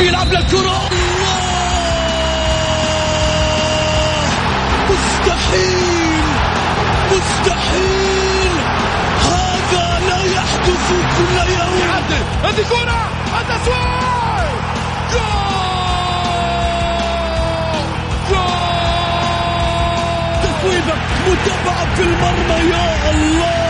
بيلعب للكرة مستحيل مستحيل هذا لا يحدث كل يوم يعدل. هذه كرة. التسويق جول. جول. تصويبة متابعة في المرمى يا الله.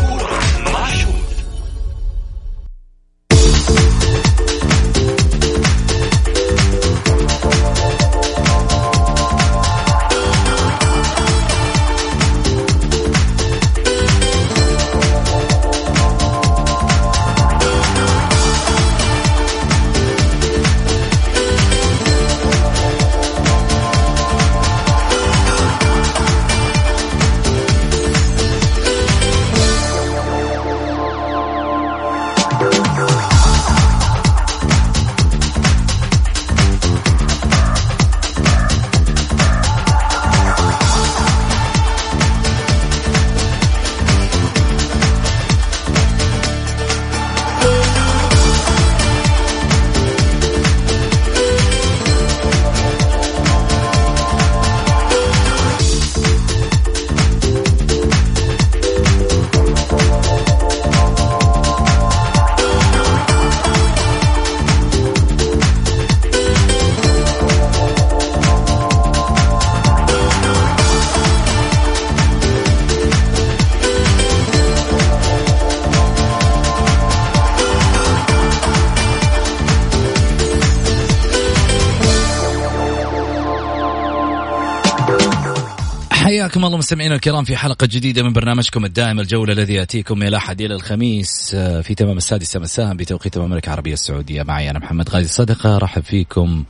حياكم الله مستمعينا الكرام في حلقة جديدة من برنامجكم الدائم الجولة الذي يأتيكم من الأحد إلى الخميس آه، في تمام السادسة مساء بتوقيت المملكة العربية السعودية. معي أنا محمد غازي صدقة رحب فيكم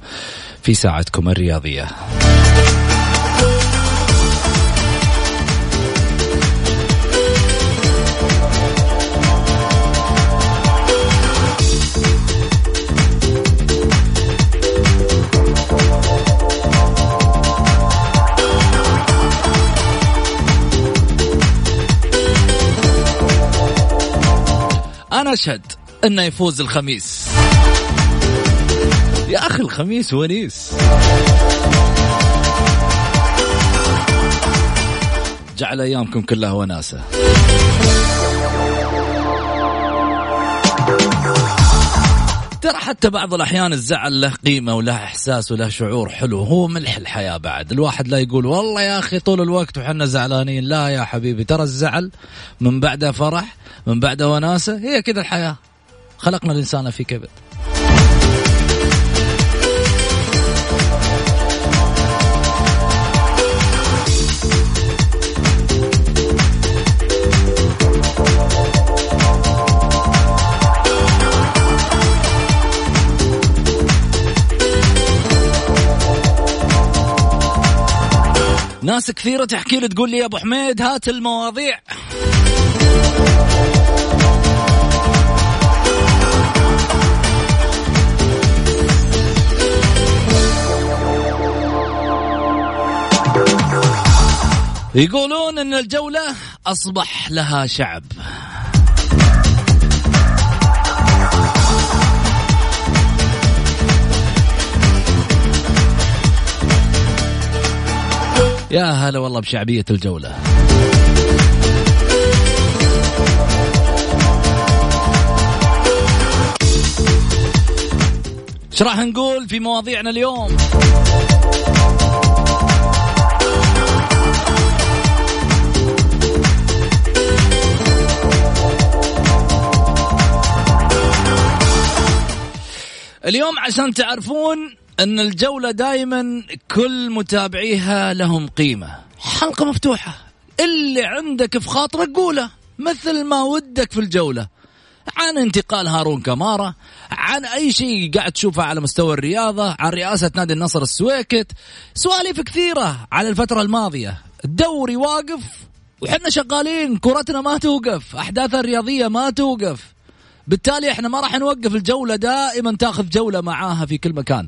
في ساعتكم الرياضية. أنا أشهد أنه يفوز الخميس. يا أخي الخميس ونيس. جعل أيامكم كلها وناسة. ترى حتى بعض الأحيان الزعل له قيمة وله إحساس وله شعور حلو هو ملح الحياة بعد. الواحد لا يقول والله يا أخي طول الوقت وحنا زعلانين. لا يا حبيبي ترى الزعل من بعده فرح من بعده وناسة هي كذا الحياة. خلقنا الإنسان في كبد. ناس كثيرة تحكي لي تقول لي يا أبو حميد هات المواضيع. يقولون إن الجولة أصبح لها شعب. يا هلا والله بشعبية الجولة. إيش راح نقول في مواضيعنا اليوم؟ اليوم عشان تعرفون أن الجولة دائما كل متابعيها لهم قيمة. حلقة مفتوحة. اللي عندك في خاطرك قوله. مثل ما ودك في الجولة. عن انتقال هارون كمارة عن أي شيء قاعد تشوفه على مستوى الرياضة عن رئاسة نادي النصر السويكت. سواليف كثيرة على الفترة الماضية. الدوري واقف وحنا شغالين كرتنا ما توقف أحداثها الرياضية ما توقف. بالتالي إحنا ما راح نوقف الجولة دائما تاخذ جولة معاها في كل مكان.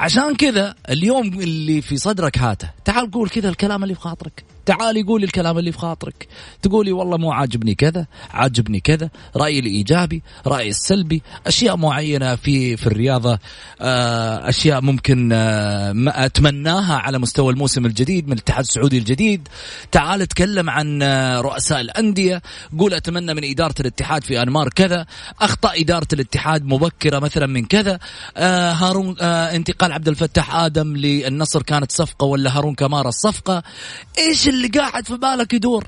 عشان كذا اليوم اللي في صدرك هاته تعال قول كذا الكلام اللي في خاطرك. تعالي قولي الكلام اللي في خاطرك. تقولي والله مو عاجبني كذا عاجبني كذا رايي الإيجابي رايي السلبي أشياء معينة في في الرياضة آه، أشياء ممكن آه، أتمناها على مستوى الموسم الجديد من الاتحاد السعودي الجديد. تعال اتكلم عن آه، رؤساء الأندية. قول أتمنى من إدارة الاتحاد في أنمار كذا أخطأ إدارة الاتحاد مبكرة مثلا من كذا. هارون انتقال عبد الفتاح آدم للنصر كانت صفقة ولا هارون كمارا الصفقة؟ إيش اللي قاعد في بالك يدور.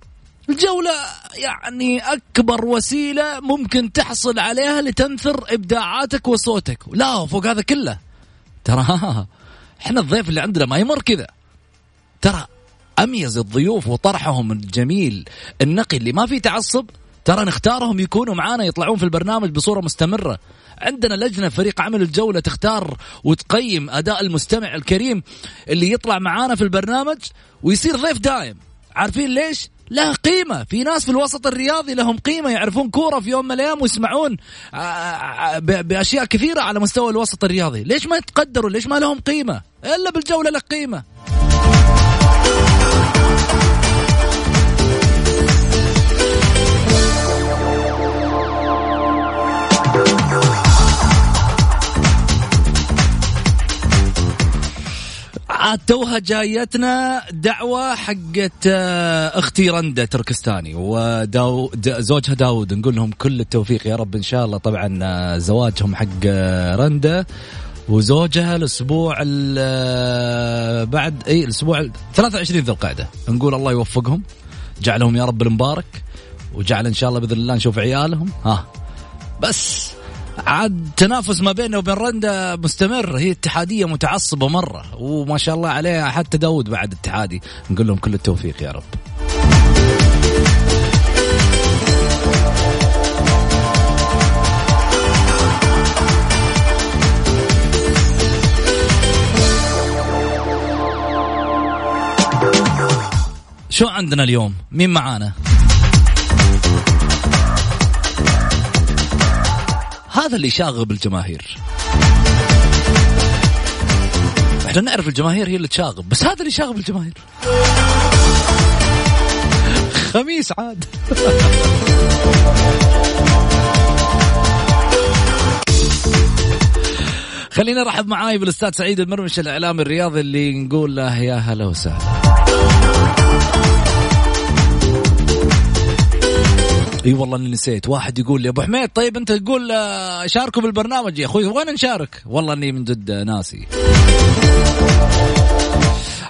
الجولة يعني أكبر وسيلة ممكن تحصل عليها لتنثر إبداعاتك وصوتك. لا فوق هذا كله. ترى إحنا الضيف اللي عندنا ما يمر كذا. ترى أميز الضيوف وطرحهم الجميل النقي اللي ما فيه تعصب. ترى نختارهم يكونوا معانا يطلعون في البرنامج بصورة مستمرة. عندنا لجنة فريق عمل الجولة تختار وتقيم أداء المستمع الكريم اللي يطلع معانا في البرنامج ويصير ضيف دائم عارفين ليش؟ له قيمة. في ناس في الوسط الرياضي لهم قيمة يعرفون كورة في يوم من الأيام ويسمعون آه، آه، بأشياء كثيرة على مستوى الوسط الرياضي. ليش ما يتقدروا؟ ليش ما لهم قيمة؟ إلا بالجولة لك قيمة. عاد توها جايتنا دعوة حقت آه، أختي رندا تركستاني وزوجها داود نقول لهم كل التوفيق يا رب إن شاء الله. طبعا آه، زواجهم حق آه، رندا وزوجها الأسبوع بعد إي الأسبوع 23 ذي القعدة. نقول الله يوفقهم جعلهم يا رب المبارك وجعل إن شاء الله بإذن الله نشوف عيالهم. ها. بس. عاد تنافس ما بينه وبين رندا مستمر. هي اتحادية متعصبة مرة وما شاء الله عليها حتى داود بعد اتحادي. نقول لهم كل التوفيق يا رب. شو عندنا اليوم؟ مين معانا؟ هذا اللي شاغب الجماهير. إحنا نعرف الجماهير هي اللي تشاغب بس هذا اللي شاغب الجماهير. خميس عاد. خلينا نرحب معاي بالاستاذ سعيد المرمش الإعلامي الرياضي اللي نقول له يا هلا وسهلا. إي والله إني نسيت. واحد يقول لي أبو حميد طيب أنت تقول آه، شاركوا بالبرنامج يا أخوي. وين نشارك؟ والله إني من جد ناسي.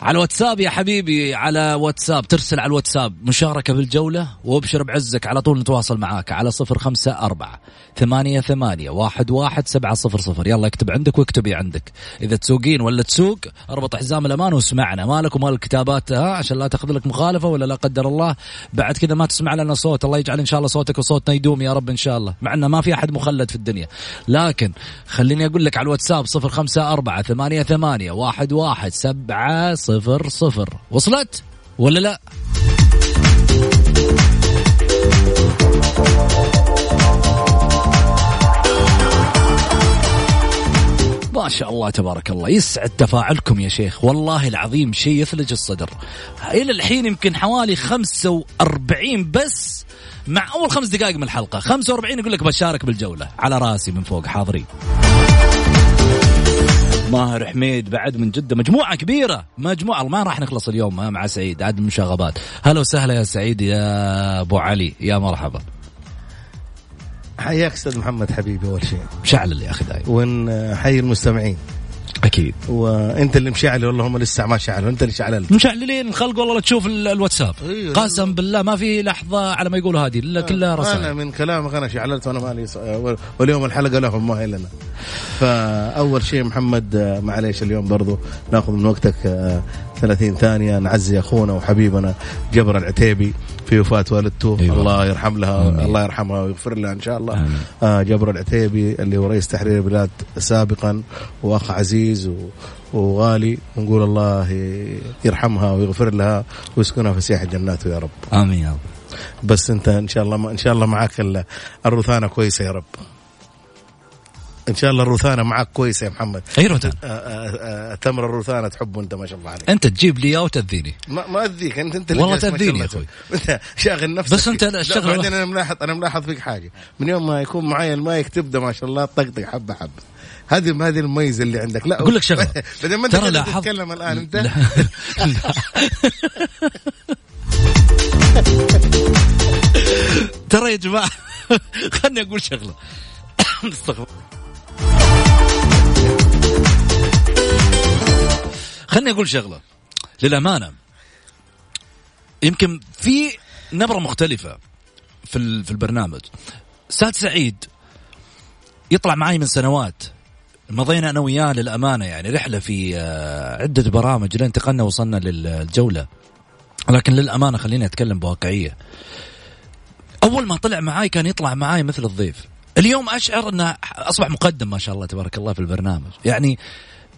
على واتساب يا حبيبي على واتساب ترسل على الواتساب مشاركة بالجولة وابشر بعزك على طول نتواصل معاك على صفر خمسة أربعة ثمانية ثمانية واحد واحد سبعة صفر صفر. يلا اكتب عندك واكتبي عندك. إذا تسوقين ولا تسوق اربط حزام الأمان واسمعنا. مالك ومال الكتابات ها عشان لا تاخذ لك مخالفة ولا لا قدر الله. بعد كذا ما تسمع لنا صوت. الله يجعل إن شاء الله صوتك وصوتنا يدوم يا رب إن شاء الله. مع أنه ما في أحد مخلد في الدنيا. لكن خليني أقول لك على الواتساب صفر خمسة أربعة ثمانية ثمانية واحد واحد سبعة صفر صفر وصلت ولا لا؟ ما شاء الله تبارك الله. يسعد تفاعلكم يا شيخ. والله العظيم شيء يثلج الصدر. إلى الحين يمكن حوالي 45 بس مع أول خمس دقائق من الحلقة. 45 يقول لك بشارك بالجولة. على راسي من فوق حاضرين. ماهر حميد بعد من جدة. مجموعة كبيرة. مجموعة. ما راح نخلص اليوم مع سعيد. عاد مشاغبات هلا وسهلا يا سعيد يا أبو علي. يا مرحبا. حياك أستاذ محمد حبيبي أول شيء. مشعل يا أخي دايما حي المستمعين. أكيد. وأنت اللي مشعل والله هم لسه ما شعلوا أنت اللي شعللت مشعللين الخلق والله تشوف الواتساب. أيوه قسم بالله ما في لحظة على ما يقولوا هذه إلا كلها رسائل. أنا من كلامك أنا شعللت وأنا مالي واليوم الحلقة لهم ما هي لنا. فأول شيء محمد معليش اليوم برضو ناخذ من وقتك 30 ثانية. نعزي أخونا وحبيبنا جبر العتيبي. في وفاة والدته. أيوة. الله يرحم لها أمين. الله يرحمها ويغفر لها إن شاء الله. آه جبر العتيبي اللي هو رئيس تحرير البلاد سابقا وأخ عزيز و... وغالي ونقول الله يرحمها ويغفر لها ويسكنها في سياح جناته يا رب. آمين يا رب. بس أنت إن شاء الله إن شاء الله معاك الرثانة كويسة يا رب. إن شاء الله الروثانة معك كويسة يا محمد. أي روتان آه، آه، آه، تمر الروثانة تحبه انت ما شاء الله عليك. أنت تجيب لي إياه وتأذيني. ما ما أذيك انت أنت والله الله يا. انت شاغل نفسك. بس أنت لا، الشغلة- بعدين أنا ملاحظ أنا ملاحظ فيك حاجة. من يوم ما يكون معي المايك تبدأ ما شاء الله تطقطق حبة حبة. هذه هذه الميزة اللي عندك. لا أقول لك شغلة. بدل ما أنت تتكلم الآن أنت؟ لا. ترى يا جماعة خلني أقول شغلة. استغفر خلني أقول شغلة. للأمانة يمكن في نبرة مختلفة في في البرنامج. أستاذ سعيد يطلع معي من سنوات. مضينا أنا وياه للأمانة يعني رحلة في آه، عدة برامج لين انتقلنا وصلنا للجولة. لكن للأمانة خليني أتكلم بواقعية. أول ما طلع معاي كان يطلع معاي مثل الضيف. اليوم أشعر أنه أصبح مقدم ما شاء الله تبارك الله في البرنامج. يعني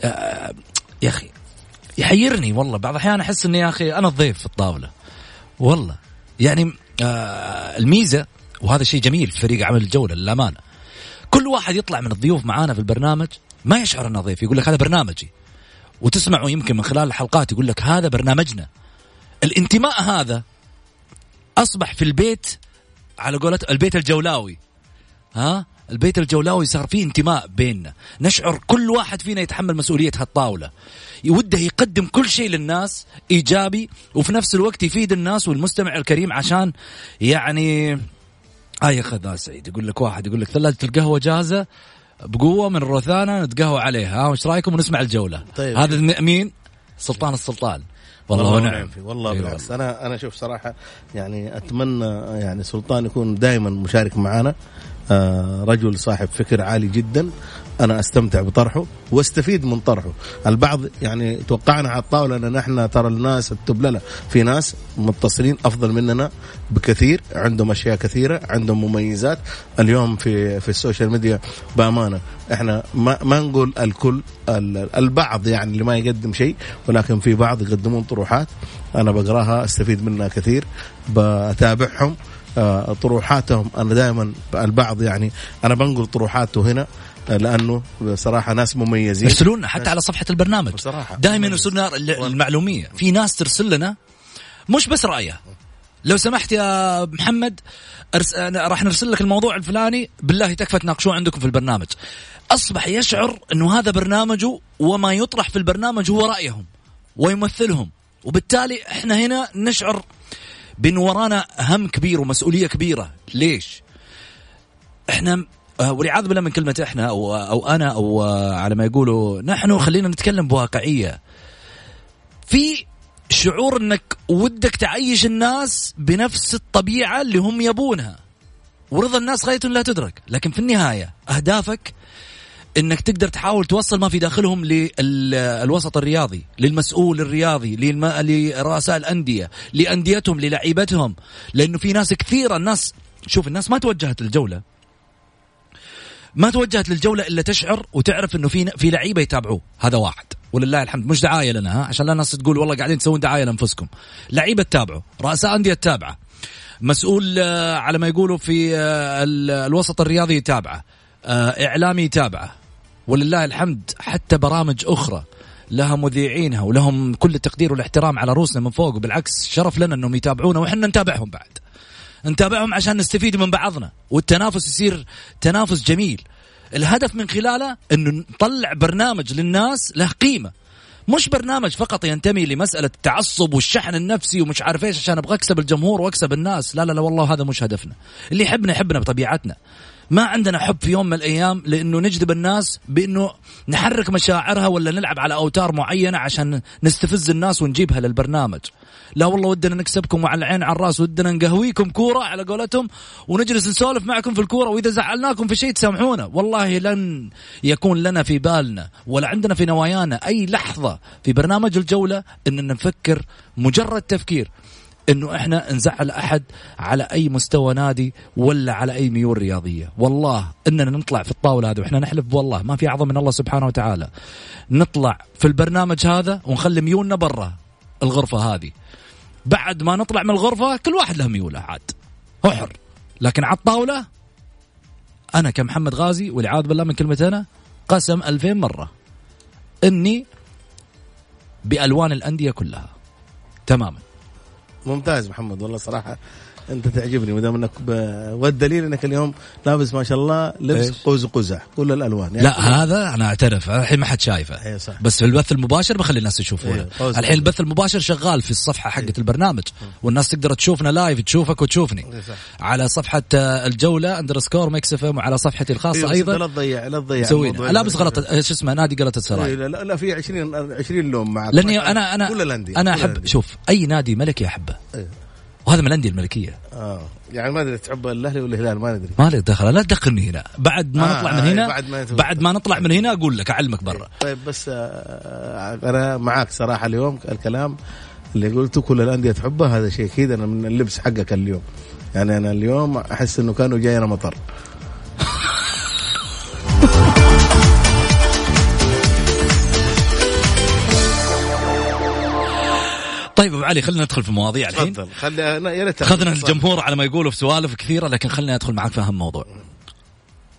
آه، يا أخي يحيرني والله. بعض الأحيان أحس إني يا أخي أنا الضيف في الطاولة. والله. يعني آه الميزة وهذا شيء جميل في فريق عمل الجولة للأمانة. كل واحد يطلع من الضيوف معانا في البرنامج ما يشعر إنه ضيف. يقول لك هذا برنامجي. وتسمعوا يمكن من خلال الحلقات يقول لك هذا برنامجنا. الانتماء هذا أصبح في البيت على قولة البيت الجولاوي. ها؟ البيت الجولاوي صار فيه انتماء بيننا نشعر كل واحد فينا يتحمل مسؤولية هالطاولة. وده يقدم كل شيء للناس إيجابي وفي نفس الوقت يفيد الناس والمستمع الكريم عشان يعني هاي يا خذ سعيد يقول لك واحد يقول لك ثلاجة القهوة جاهزة بقوة من الروثانة نتقهوى عليها ها؟ وش رأيكم ونسمع الجولة؟ طيب. هذا مين؟ سلطان السلطان. والله ونعم. فيه والله إي بالعكس. أنا أنا شوف صراحة يعني أتمنى يعني سلطان يكون دائما مشارك معنا آه رجل صاحب فكر عالي جدا. أنا أستمتع بطرحه واستفيد من طرحه. البعض يعني توقعنا على الطاولة أن نحن ترى الناس التبللة. في ناس متصلين أفضل مننا بكثير عندهم أشياء كثيرة عندهم مميزات. اليوم في في السوشيال ميديا بأمانة إحنا ما ما نقول الكل ال- البعض يعني اللي ما يقدم شيء ولكن في بعض يقدمون طروحات. أنا بقراها أستفيد منها كثير بتابعهم. آه، طروحاتهم أنا دائما البعض يعني أنا بنقل طروحاته هنا آه، لأنه صراحة ناس مميزين. يرسلون حتى على صفحة البرنامج. بصراحة. دائما. يرسلون لنا المعلومية. في ناس ترسل لنا مش بس رأيه. لو سمحت يا محمد أرس... أنا راح نرسل لك الموضوع الفلاني. بالله تكفى تناقشوه عندكم في البرنامج. أصبح يشعر أنه هذا برنامجه وما يطرح في البرنامج هو رأيهم ويمثلهم. وبالتالي إحنا هنا نشعر بأن ورانا هم كبير ومسؤولية كبيرة ليش؟ إحنا آه، والعياذ بالله من كلمة إحنا أو أو أنا أو آه، على ما يقولوا نحن خلينا نتكلم بواقعية. في شعور إنك ودك تعيش الناس بنفس الطبيعة اللي هم يبونها. ورضا الناس غاية لا تدرك، لكن في النهاية أهدافك إنك تقدر تحاول توصل ما في داخلهم للوسط الرياضي، للمسؤول الرياضي،. لرؤساء الأندية، لأنديتهم، للعيبتهم، لأنه في ناس كثيرة الناس شوف الناس ما توجهت للجولة. ما توجهت للجولة إلا تشعر وتعرف إنه في في لعيبة يتابعوه. هذا واحد. ولله الحمد. مش دعاية لنا ها؟ عشان لا الناس تقول والله قاعدين تسوون دعاية لأنفسكم. لعيبة تتابعه رؤساء أندية تتابعه. مسؤول آه، على ما يقولوا في آه، ال- الوسط الرياضي يتابعه. آه، إعلامي يتابعه. ولله الحمد حتى برامج أخرى لها مذيعينها ولهم كل التقدير والاحترام على روسنا من فوق وبالعكس شرف لنا إنهم يتابعونا وإحنا نتابعهم بعد نتابعهم عشان نستفيد من بعضنا والتنافس يصير تنافس جميل الهدف من خلاله إنه نطلع برنامج للناس له قيمة مش برنامج فقط ينتمي لمسألة التعصب والشحن النفسي ومش عارف إيش عشان أبغى أكسب الجمهور وأكسب الناس، لا لا لا والله هذا مش هدفنا. اللي يحبنا يحبنا بطبيعتنا. ما عندنا حب في يوم من الأيام لأنه نجذب الناس بأنه نحرك مشاعرها ولا نلعب على أوتار معينة عشان نستفز الناس ونجيبها للبرنامج. لا والله ودنا نكسبكم وعلى العين على الرأس ودنا نقهويكم كورة على قولتهم ونجلس نسولف معكم في الكورة وإذا زعلناكم في شيء تسامحونا والله لن يكون لنا في بالنا ولا عندنا في نوايانا أي لحظة في برنامج الجولة إننا نفكر مجرد تفكير إنه إحنا نزعل أحد على أي مستوى نادي ولا على أي ميول رياضية، والله إننا نطلع في الطاولة هذه وإحنا نحلف والله ما في أعظم من الله سبحانه وتعالى. نطلع في البرنامج هذا ونخلي ميولنا برا الغرفة هذه. بعد ما نطلع من الغرفة كل واحد له ميوله عاد. هو حر. لكن على الطاولة أنا كمحمد غازي والعياذ بالله من كلمه أنا قسم ألفين مرة إني بألوان الأندية كلها تماما ممتاز محمد والله صراحة أنت تعجبني ما دام إنك ب... والدليل إنك اليوم لابس ما شاء الله لبس؟ قوس قزح كل الألوان يعني لا هذا أنا أعترف الحين ما حد شايفه إيه صح. بس في البث المباشر بخلي الناس يشوفونه إيه، قوس الحين. البث المباشر شغال في الصفحة حقت البرنامج والناس تقدر تشوفنا لايف تشوفك وتشوفني إيه صح. على صفحة الجولة اندرسكور ميكس اف ام وعلى صفحتي الخاصة إيه، بس أيضا لا تضيع لا تضيع مسوين الموضوع. لابس غلط شو اسمه نادي قلة إيه، السراي لا لا, لا في 20 20 لون معك لأني أنا أنا كل أنا كل احب. شوف أي نادي ملكي أحبه إيه. وهذا من الأندية الملكية. آه. يعني ما أدري تحب الأهلي ولا الهلال ما ندري ما لك دخل لا تدخلني هنا. بعد ما آه، نطلع من آه، هنا بعد ما. بعد ما نطلع من هنا أقول لك أعلمك برا. طيب بس آه أنا معك صراحة اليوم الكلام اللي قلته كل الأندية تحبه هذا شيء أكيد أنا من اللبس حقك اليوم. يعني أنا اليوم أحس إنه كانوا جاينا مطر. طيب أبو علي خلينا ندخل في مواضيع الحين. تفضل. خلي أنا يا ريت اخذنا الجمهور على ما يقولوا في سوالف كثيرة لكن خليني ادخل معك في أهم موضوع.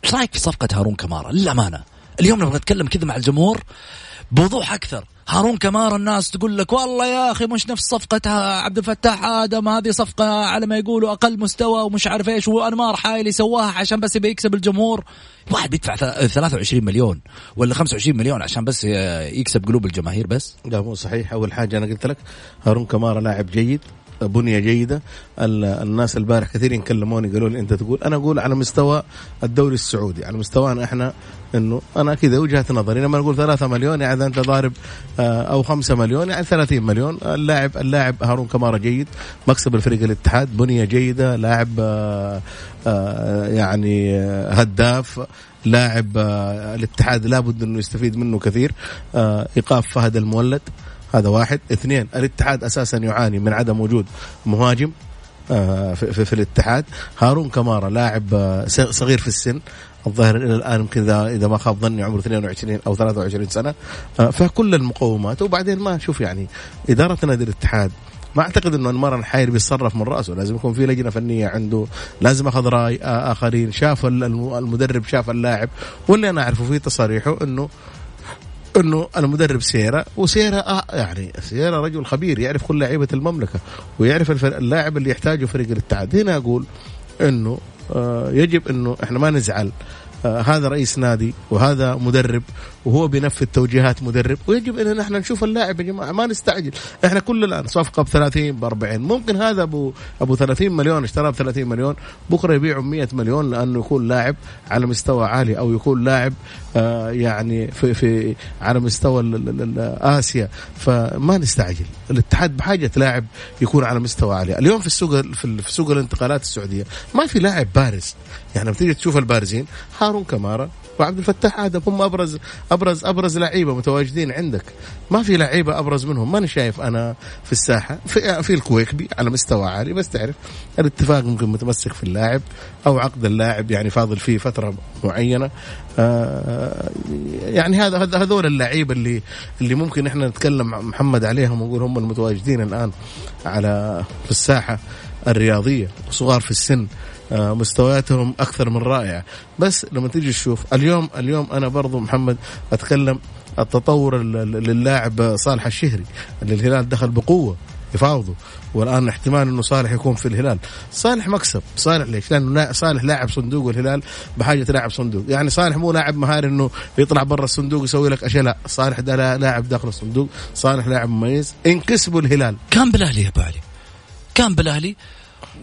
إيش رأيك في صفقة هارون كمارا؟ للأمانة. اليوم نبغى نتكلم كذا مع الجمهور بوضوح أكثر. هارون كمارا الناس تقول لك والله يا أخي مش نفس صفقة عبد الفتاح آدم هذه صفقة على ما يقولوا أقل مستوى ومش عارف إيش وأنمار حايلي سواها عشان بس يبي يكسب الجمهور. واحد بيدفع ث- 23 مليون ولا 25 مليون عشان بس يكسب قلوب الجماهير بس. لا مو صحيح أول حاجة أنا قلت لك هارون كمارا لاعب جيد بنية جيدة. ال- الناس البارح كثيرين كلموني قالوا لي أنت تقول أنا أقول على مستوى الدوري السعودي على مستوانا إحنا إنه أنا كذا وجهة نظري. لما نقول 3 مليون يعني أنت ضارب آه، أو 5 مليون يعني 30 مليون. اللاعب اللاعب هارون كمارا جيد مكسب الفريق الاتحاد بنية جيدة لاعب آه، آه، يعني هداف لاعب الاتحاد لابد إنه يستفيد منه كثير. إيقاف فهد المولد. هذا واحد. اثنين الاتحاد أساسا يعاني من عدم وجود مهاجم آه، في, في, في الاتحاد. هارون كمارا لاعب آه، صغير في السن الظاهر إلى الآن يمكن إذا إذا ما خاب ظني عمره 22 أو 23 سنة. آه، فكل المقومات. وبعدين ما شوف يعني إدارة نادي الاتحاد ما أعتقد إنه أنمار الحاير بيتصرف من رأسه. لازم يكون في لجنة فنية عنده لازم أخذ رأي آخرين. شاف ال- الم- المدرب شاف اللاعب. واللي أنا أعرفه في تصاريحه إنه انه المدرب سيرا وسيرا آه يعني سيرا رجل خبير يعرف كل لعيبة المملكة ويعرف اللاعب اللي يحتاجه فريق الاتحاد. هنا أقول إنه آه يجب إنه إحنا ما نزعل هذا رئيس نادي وهذا مدرب وهو بينفذ توجيهات مدرب. ويجب إن إحنا نشوف اللاعب يا جماعة ما نستعجل. إحنا كل الآن صفقة ب 30 ب 40 ممكن هذا ابو أبو 30 مليون اشتراه ب 30 مليون بكرة يبيعه ب 100 مليون لأنه يكون لاعب على مستوى عالي أو يكون لاعب آه يعني في في على مستوى آسيا. فما نستعجل. الاتحاد بحاجة لاعب يكون على مستوى عالي. اليوم في السوق في ال- في سوق الانتقالات السعودية ما في لاعب بارز. يعني لما تيجي تشوف البارزين هارون كمارا وعبد الفتاح آدم هم أبرز أبرز أبرز لعيبة متواجدين عندك. ما في لعيبة أبرز منهم. ماني شايف أنا في الساحة في, في الكويكبي على مستوى عالي بس تعرف الاتفاق ممكن متمسك في اللاعب أو عقد اللاعب يعني فاضل فيه فترة معينة. آه يعني هذا هذول اللعيبه اللي اللي ممكن إحنا نتكلم محمد عليهم ونقول هم المتواجدين الآن على في الساحة الرياضية وصغار في السن. مستوياتهم أكثر من رائعة. بس لما تيجي تشوف اليوم اليوم أنا برضو محمد أتكلم التطور ال- ال- للاعب صالح الشهري اللي الهلال دخل بقوة يفاوضوا والآن احتمال إنه صالح يكون في الهلال. صالح مكسب صالح ليش؟ لأنه لا- صالح لاعب صندوق والهلال بحاجة لاعب صندوق. يعني صالح مو لاعب مهاري إنه يطلع برا الصندوق يسوي لك أشياء لا. صالح ده لا- لاعب داخل الصندوق. صالح لاعب مميز. إن كسبوا الهلال. كان بالأهلي يا أبو علي. كان بالأهلي.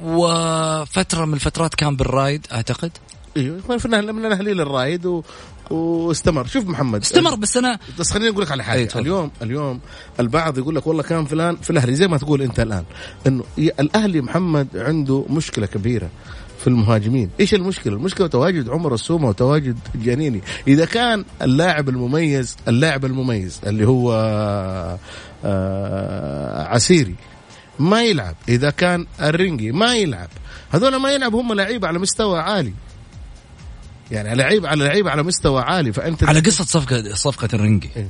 وفترة من الفترات كان بالرايد أعتقد. أيوه من الاهلي للرايد و... واستمر. شوف محمد استمر بس أنا بس خليني أقول لك على حاجة. تفضل. اليوم اليوم البعض يقول لك والله كان فلان في الأهلي زي ما تقول أنت الآن إنه الأهلي محمد عنده مشكلة كبيرة في المهاجمين. إيش المشكلة؟ المشكلة تواجد عمر السومة وتواجد جانيني إذا كان اللاعب المميز اللاعب المميز اللي هو آه عسيري ما يلعب. إذا كان الرنجي ما يلعب. هذول ما يلعب هم لعيبه على مستوى عالي. يعني لعيب على لعيب على مستوى عالي فأنت على قصة صفقه صفقة الرنجي إيه.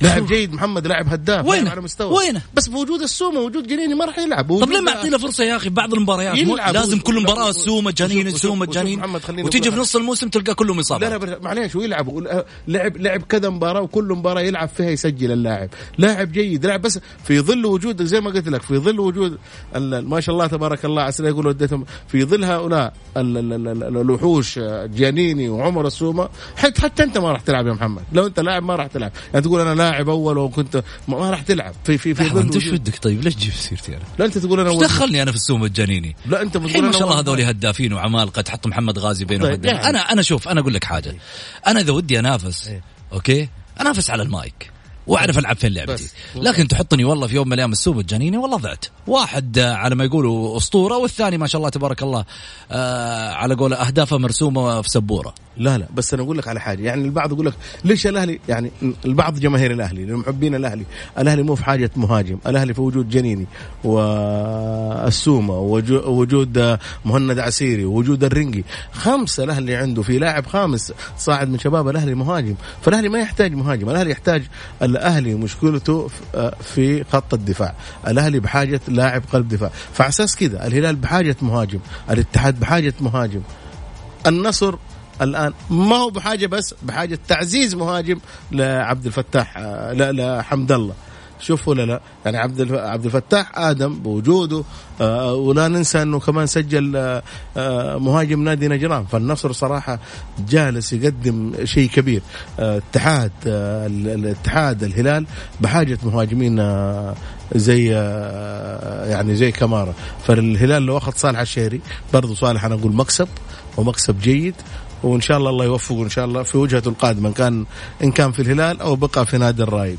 لاعب جيد محمد لاعب هداف وينه؟ لاعب على مستوى. وينه؟ بس بوجود السومة وجود جنيني ما راح يلعب. طب ليه ما اعطي له فرصة يا أخي بعض المباريات يلعب. لازم كل مباراة السومه جنين وشوف- السومه وشوف جنين محمد خليني وتيجي في نص الموسم تلقى كلهم لا اصابات لا بس معليش ويلعب لعب لعب كذا مباراة وكل مباراة يلعب فيها يسجل اللاعب. لاعب جيد لاعب بس في ظل وجود زي ما قلت لك في ظل وجود ما شاء الله تبارك الله عسى يقول وديتهم في ظل هؤلاء ال- ال- ال- ال- الوحوش جيانيني وعمر السومة حتى حتى أنت ما راح تلعب يا محمد. لو أنت لاعب ما راح تلعب. يعني تقول أنا لاعب أول وكنت ما ما راح تلعب في في في أنت إيش ودك طيب ليش تجيب سيرتي أنا؟ لا أنت تقول أنا إيش. دخلني أنا في السومه الجنيني؟ لا أنت بتقول ما شاء الله. هذول هدافين وعمالقه تحط محمد غازي بينهم طيب،. يعني. أنا أنا شوف أنا أقول لك حاجة أنا إذا ودي أنافس إيه. okay أنافس على المايك وأعرف ألعب فين لعبتي. لكن تحطني والله في يوم من الأيام السومه الجنيني والله ضعت واحد آه، على ما يقولوا أسطورة والثاني ما شاء الله تبارك الله آه على قول أهدافه مرسومة في سبورة لا لا بس أنا أقول لك على حاجة. يعني البعض يقول لك ليش الأهلي؟ يعني البعض جماهير الأهلي لمحبين الأهلي. الأهلي مو في حاجة مهاجم. الأهلي في وجود جنيني والسومة ووجود مهند عسيري ووجود الرنجي خمسه الأهلي عنده في لاعب خامس صاعد من شباب الأهلي مهاجم. فالأهلي ما يحتاج مهاجم. الأهلي يحتاج الأهلي مشكلته في خط الدفاع. الأهلي بحاجة لاعب قلب دفاع. فعلى أساس كذا الهلال بحاجة مهاجم الاتحاد بحاجة مهاجم. النصر الآن. ما هو بحاجة بس بحاجة تعزيز مهاجم لعبد الفتاح لا لحمد الله. شوف ولا لا. يعني عبد عبد الفتاح آدم بوجوده آه، ولا ننسى إنه كمان سجل آه، آه، مهاجم نادي نجران. فالنصر صراحة جالس يقدم شيء كبير. اتحاد ال- الاتحاد الهلال بحاجة مهاجمين زي يعني زي كمارا. فالهلال لو أخذ صالح الشهري برضو صالح أنا أقول مكسب ومكسب جيد. وإن شاء الله الله يوفقه إن شاء الله في وجهته القادمه إن كان إن كان في الهلال أو بقى في نادي الرايد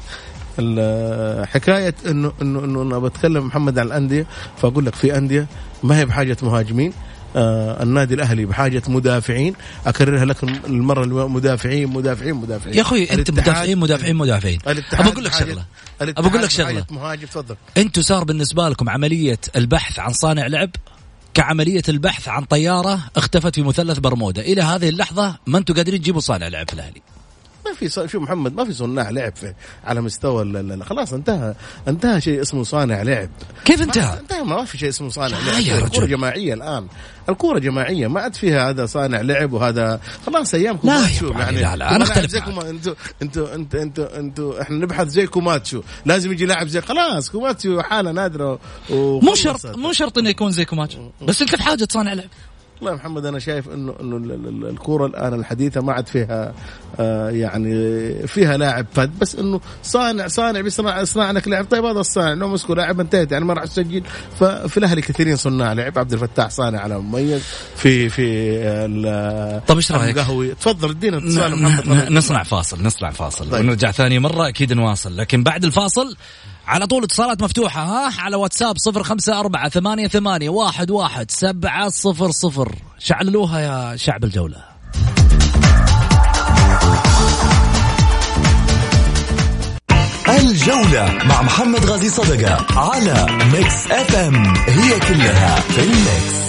ال- حكاية انه انه إنه أنا بتكلم محمد عن الأندية فأقول لك في أندية ما هي بحاجة مهاجمين. آه النادي الأهلي بحاجة مدافعين. أكررها لك المرة اللي مدافعين مدافعين مدافعين. يا أخوي أنت مدافعين مدافعين مدافعين. الاتحاد ابى أقول لك شغلة. ابى أقول لك شغلة. مهاجم تفضل. أنتم صار بالنسبة لكم عملية البحث عن صانع لعب؟ كعملية البحث عن طيارة اختفت في مثلث برمودا. إلى هذه اللحظة ما أنتم قادرين تجيبوا صانع لعب في الأهلي؟ ما في ص- شوف محمد ما في صناع لعب في على مستوى ال- ال- خلاص انتهى انتهى شيء اسمه صانع لعب. كيف انتهى؟ انتهى ما في شيء اسمه صانع لا لعب. رجل. جماعية الآن. الكورة جماعية ما عاد فيها هذا صانع لعب وهذا خلاص ايامكم لا ماتشو يعني لا، لا، أنا تبغى أختلف لاعب زي معك. كوما- أنتوا أنتوا أنتوا أنتوا أنتوا إحنا نبحث زي كوماتشو لازم يجي لاعب زي خلاص كوماتشو حالة نادرة مو. شرط مو شرط إنه يكون زي كوماتشو بس انت بحاجه صانع لعب والله يا محمد أنا شايف انه إنه ال- ال- ال- الكورة الآن الحديثة ما عاد فيها آه يعني فيها لاعب فذ بس إنه صانع صانع بيصنع يصنع لك لاعب طيب هذا الصانع لو مسكوا لاعب انتهت يعني ما راح تسجل ففي الأهلي كثيرين صناع لعب عبد الفتاح صانع على مميز. في في ال- طيب رأيك؟ القهوي تفضل ادينا محمد. نصنع فاصل نصنع فاصل طيب. ونرجع ثاني مرة أكيد نواصل. لكن بعد الفاصل على طول اتصالات مفتوحة ها؟ على واتساب صفر خمسة أربعة ثمانية ثمانية واحد واحد سبعة صفر صفر. شعللوها يا شعب الجولة. الجولة مع محمد غازي صدقة على Mix FM it's all in the mix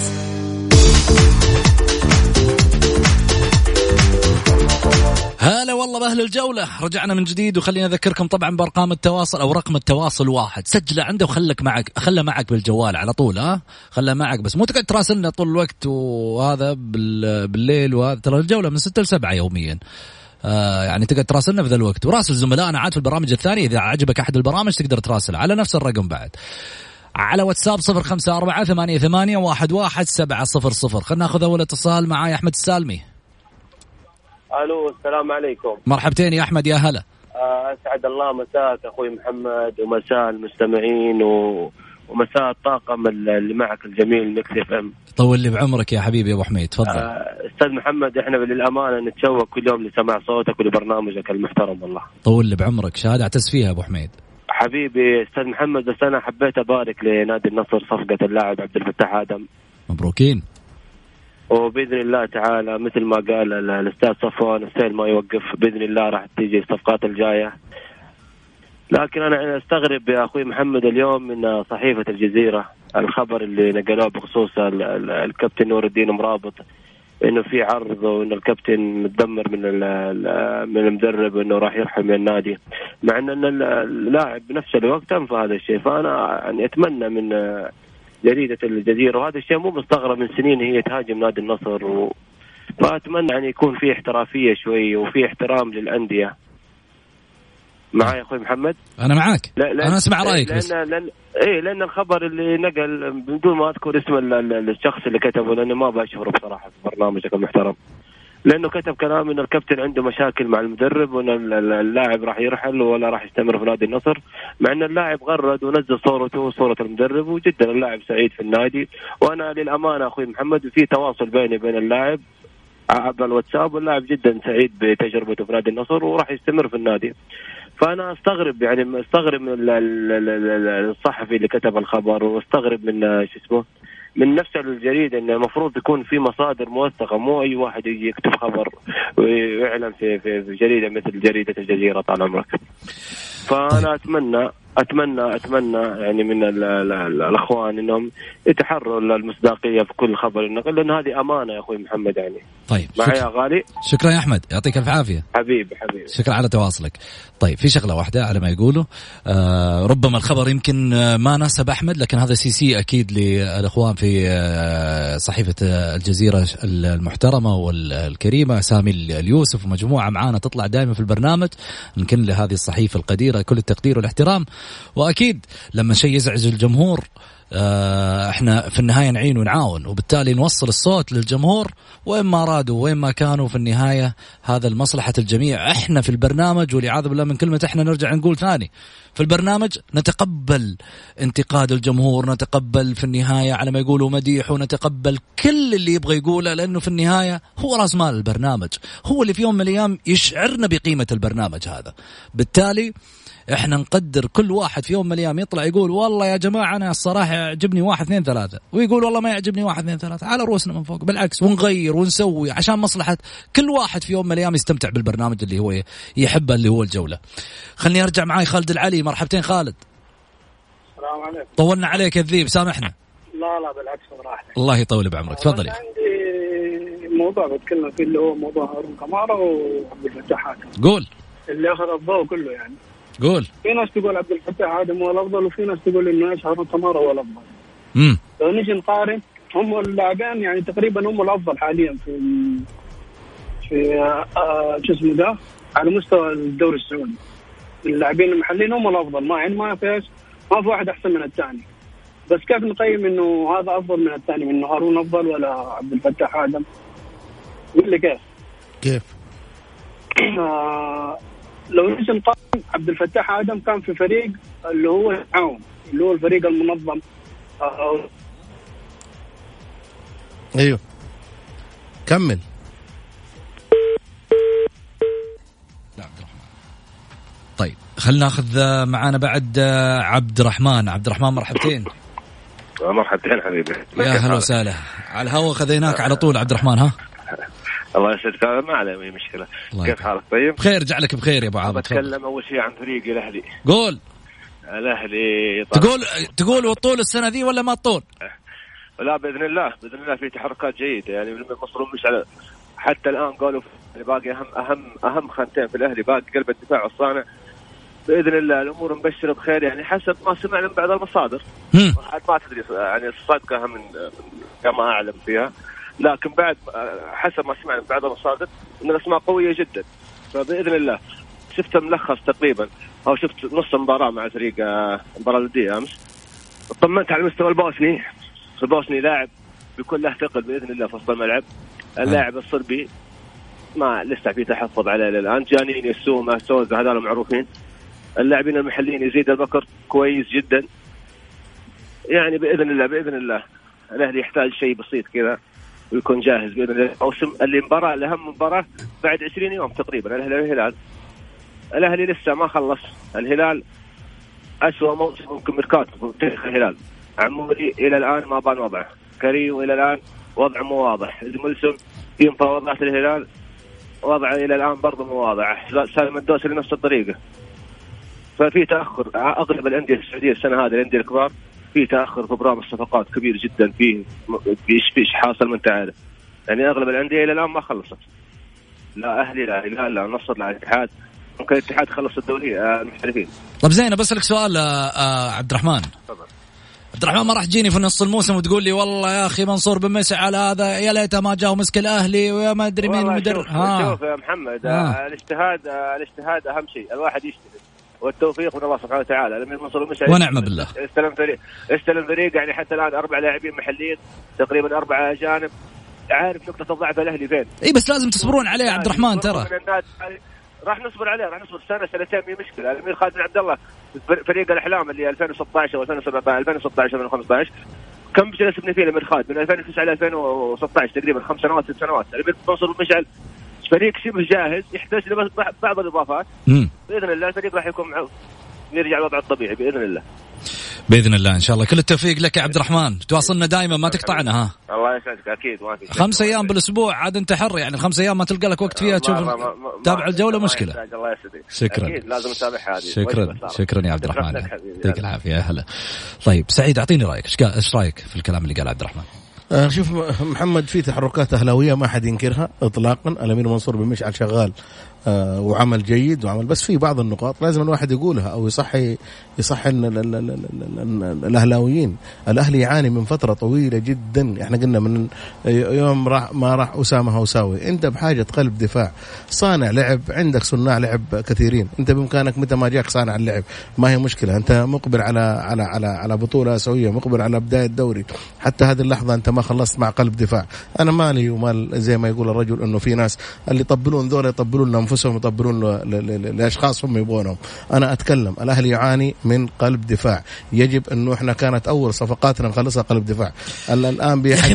هلا والله بأهل الجولة. رجعنا من جديد وخلينا أذكركم طبعا بأرقام التواصل أو رقم التواصل واحد. سجله عنده وخلك معك خله معك بالجوال على طول ها؟ خله معك بس مو تقعد تراسلنا طول الوقت وهذا بال... بالليل وهذا. ترى الجولة من 6 ل 7 يوميا. آه يعني تقدر تراسلنا في ذا الوقت. وراسل زملائنا عاد في البرامج الثانية. إذا عجبك أحد البرامج تقدر تراسل. على نفس الرقم بعد. على واتساب صفر خمسة أربعة ثمانية ثمانية واحد واحد سبعة صفر صفر. خلنا ناخذ أول اتصال معاي أحمد السالمي. ألو السلام عليكم. مرحبتين يا أحمد يا هلا. آه، أسعد الله مساك أخوي محمد ومساء المستمعين و... ومساء الطاقم اللي معك الجميل Mix FM. طول لي بعمرك يا حبيبي يا أبو حميد تفضل. آه، أستاذ محمد إحنا للأمانة نتشوق كل يوم لسماع صوتك ولبرنامجك المحترم والله. طول لي بعمرك شهادة أعتز فيها أبو حميد. حبيبي أستاذ محمد بس أنا حبيت أبارك لنادي النصر صفقة اللاعب عبد الفتاح آدم. مبروكين. وبإذن الله تعالى مثل ما قال ال- الأستاذ صفوان السيل ما يوقف بإذن الله راح تيجي الصفقات الجاية. لكن أنا أستغرب يا أخوي محمد اليوم من صحيفة الجزيرة الخبر اللي نقلوه بخصوص ال- ال- الكابتن نور الدين مرابط إنه في عرض وانه الكابتن متدمر من من المدرب إنه راح يرحل من النادي. مع إن اللاعب بنفس الوقت أنفى هذا الشيء فأنا يعني أتمنى من جريدة الجزيرة. وهذا الشيء مو مستغرب من سنين هي تهاجم نادي النصر و... فأتمنى يعني يكون في احترافية شوي وفي احترام للأندية. معي أخوي محمد؟ أنا معاك. لا لا. أنا أسمع رأيك لأن بس. لأن إيه لأن الخبر اللي نقل بدون ما أذكر اسم الشخص اللي كتبه لأنه ما بشهره بصراحة في برنامجك المحترم. لأنه كتب كلام إن الكابتن عنده مشاكل مع المدرب وإن اللاعب راح يرحل ولا راح يستمر في نادي النصر مع إن اللاعب غرد ونزل صورته وصوره المدرب وجدا اللاعب سعيد في النادي. وأنا للأمانة أخوي محمد في تواصل بيني وبين اللاعب عبر الواتساب واللاعب جدا سعيد بتجربته في نادي النصر وراح يستمر في النادي. فأنا أستغرب يعني أستغرب من الصحفي اللي كتب الخبر وأستغرب من شو اسمه من نفس الجريدة إنه المفروض يكون في مصادر موثقة مو أي واحد يجي يكتب خبر ويعلن في في جريدة مثل جريدة الجزيرة طال عمرك. فأنا أتمنى اتمنى أتمنى يعني من ال ال ال الأخوان إنهم يتحروا المصداقيه في كل خبر النقل لأن هذه أمانة يا أخوي محمد يعني. طيب معي يا غالي؟ شكرا يا أحمد يعطيك الف عافية. حبيبي حبيبي شكرا على تواصلك. طيب في شغلة واحدة على ما يقولوا. آه ربما الخبر يمكن آه، ما ناسب أحمد لكن هذا سي سي أكيد للإخوان في آه صحيفة الجزيرة المحترمة والكريمة سامي اليوسف ومجموعة معانا تطلع دائما في البرنامج. نكن لهذه الصحيفة القديرة كل التقدير والاحترام. وأكيد لما شيء يزعج الجمهور آه، إحنا في النهاية نعين ونعاون وبالتالي نوصل الصوت للجمهور وين ما ارادوا وين ما كانوا في النهاية هذا لمصلحه الجميع. إحنا في البرنامج والعياذ بالله من كلمة إحنا نرجع نقول ثاني في البرنامج نتقبل انتقاد الجمهور نتقبل في النهاية على ما يقولوا مديح ونتقبل كل اللي يبغى يقوله لأنه في النهاية هو راس مال البرنامج هو اللي في يوم من الأيام يشعرنا بقيمة البرنامج هذا. بالتالي إحنا نقدر كل واحد في يوم من الأيام يطلع يقول والله يا جماعة أنا الصراحة يعجبني واحد اثنين ثلاثة ويقول والله ما يعجبني واحد اثنين ثلاثة على رؤوسنا من فوق بالعكس ونغير ونسوي عشان مصلحة كل واحد في يوم من الأيام يستمتع بالبرنامج اللي هو يحبه اللي هو الجولة. خليني أرجع معاي خالد العلي مرحبتين خالد. السلام عليكم. طولنا عليك الذيب سامحنا. لا لا بالعكس براحتك. الله يطول بعمرك تفضل يا عندي موضوع بتكلم فيه اللي هو موضوع هارون كمارا وعبد الفتاح حاتم. قول. اللي أخذ الضوء كله يعني. قول. في ناس تقول عبد الفتاح آدم هو الأفضل وفي ناس تقول إنه إيش هارون تمارا هو الأفضل. امم لو نجي نقارن هم اللاعبين يعني تقريبا هم الأفضل حاليا في في آه شو اسمه ده على مستوى الدوري السعودي. اللاعبين المحليين هم الأفضل. ما يعني ما في ما في واحد أحسن من الثاني. بس كيف نقيم إنه هذا أفضل من الثاني إنه هارون أفضل ولا عبد الفتاح آدم؟ قول لي كيف؟ كيف؟ آه لو نجي نقارن عبد الفتاح آدم كان في فريق اللي هو التعاون اللي هو الفريق المنظم. أيوه. كمل. طيب خلينا ناخذ معانا بعد عبد الرحمن. عبد الرحمن مرحبتين. مرحبتين حبيبي. يا هلا وسهلا. على الهواء خذيناك على طول عبد الرحمن ها؟ الله يسعدك ما عليه أي مشكلة. كيف حالك؟ طيب؟ بخير جعلك بخير يا أبو عابد بتكلم أول شيء عن فريقي الأهلي. قول. الأهلي تقول تقول وطول السنة ذي ولا ما تطول؟ لا بإذن الله بإذن الله في تحركات جيدة. يعني المصرون مش على حتى الآن قالوا باقي اهم اهم أهم خانتين في الأهلي باقي قلب الدفاع والصانع. بإذن الله الأمور مبشرة بخير يعني حسب ما سمعنا من بعض المصادر. ما تدري يعني الصدقه من كما أعلم فيها. لكن بعد حسب ما سمعنا من بعض المصادر إن الأسماء قوية جدا. فبإذن الله شفت ملخص تقريبا أو شفت نص المباراه مع فريق آه، المباراة الوديه أمس. اطمنت على المستوى البوسني. البوسني لاعب بيكون له ثقل بإذن الله في وسط الملعب. اللاعب الصربي ما لسه في تحفظ عليه الان جانيني السوما سوزا هذول معروفين. اللاعبين المحليين يزيد البكر كويس جدا. يعني بإذن الله بإذن الله الأهلي يحتاج شيء بسيط كذا. ويكون جاهز بإذن الله. موسم اللي مباراه الأهم مباراة بعد 20 يوم تقريبا الأهلي والهلال الأهلي لسه ما خلص. الهلال اسوء موسم ممكن ميركاتو في تاريخ الهلال. عموري إلى الآن ما بان وضعه. كريم إلى الآن وضعه مو واضح. الملسم في مفاوضات الهلال. وضعه إلى الآن برضه مو واضح. سالم الدوسري نفس الطريقة. ففي تأخر أغلب الأندية السعودية السنة هذه الأندية الكبار. في تأخر في ابرام الصفقات كبير جدا فيه فيش فيش حاصل من تعالى يعني أغلب الأندية إلى الآن ما خلصت. لا أهلي لا هلال لا نصر لا اتحاد ممكن الاتحاد يخلص الدوري آه، المحترفين. طب زين بسألك سؤال آه، آه، عبد الرحمن. تفضل. عبد الرحمن ما راح تجيني في نص الموسم وتقول لي والله يا أخي منصور بن مسعد هذا يا ليته ما جاء ومسك الأهلي ويا ما أدري مين المدرب شوف, ها. شوف يا محمد آه. الاجتهاد الاجتهاد أهم شيء. الواحد يجتهد والتوفيق من الله سبحانه وتعالى. الامير منصور المشعل ونعم بالله. استلم فريق استلم فريق يعني حتى الآن أربع لاعبين محليين تقريبا اربعه أجانب. عارف نقطة الضعف الأهلي فين؟ إي بس لازم تصبرون عليه يا عبد الرحمن ترى. يعني راح نصبر عليه راح نصبر. سنه سنتين مي مشكلة. الأمير خالد بن عبد الله فريق الأحلام اللي 2016 و 2017 2016 2015 كم جلسنا فيه الأمير خالد؟ من 2009 ل 2016 تقريبا خمس سنوات ست سنوات. الأمير منصور مشعل فريق شبه جاهز يحتاج بعض الإضافات. مم. بإذن الله الفريق راح يكون معه. يرجع الوضع الطبيعي بإذن الله. بإذن الله إن شاء الله. كل التوفيق لك يا عبد الرحمن. تواصلنا دائما ما تقطعنا ها. الله يسعدك أكيد ما. خمس أيام بالأسبوع عاد أنت حر يعني. الخمس أيام ما تلقى لك وقت فيها تشوف تابع الجولة مشكلة. الله يسعدك. شكراً. أكيد لازم نتابعها هذه. شكرا. شكرا يا عبد الرحمن. يعطيك العافية هلا. طيب سعيد أعطيني رأيك. إيش رأيك في الكلام اللي قال عبد الرحمن؟ شوف م- محمد في تحركات أهلاوية ما حد ينكرها اطلاقا. الأمير منصور بن مشعل شغال آه، وعمل جيد وعمل بس في بعض النقاط لازم الواحد يقولها أو يصحي يصحي الأهلاويين. الأهلي يعاني من فترة طويلة جدا. إحنا قلنا من يوم راح ما راح أسامة هوساوي أنت بحاجة قلب دفاع. صانع لعب. عندك صناع لعب كثيرين. أنت بإمكانك متى ما جاك صانع اللعب. ما هي مشكلة. أنت مقبل على على على على بطولة اسيويه مقبل على بداية دوري. حتى هذه اللحظة أنت ما خلصت مع قلب دفاع. أنا مالي ومال زي ما يقول الرجل إنه في ناس اللي يطبلون ذول يطبلون لانفسهم يطبلون لأشخاص هم يبغونهم. أنا أتكلم الاهلي يعاني من قلب دفاع. يجب أنه إحنا كانت أول صفقاتنا نخلصها قلب دفاع. ال- الآن بيحد-.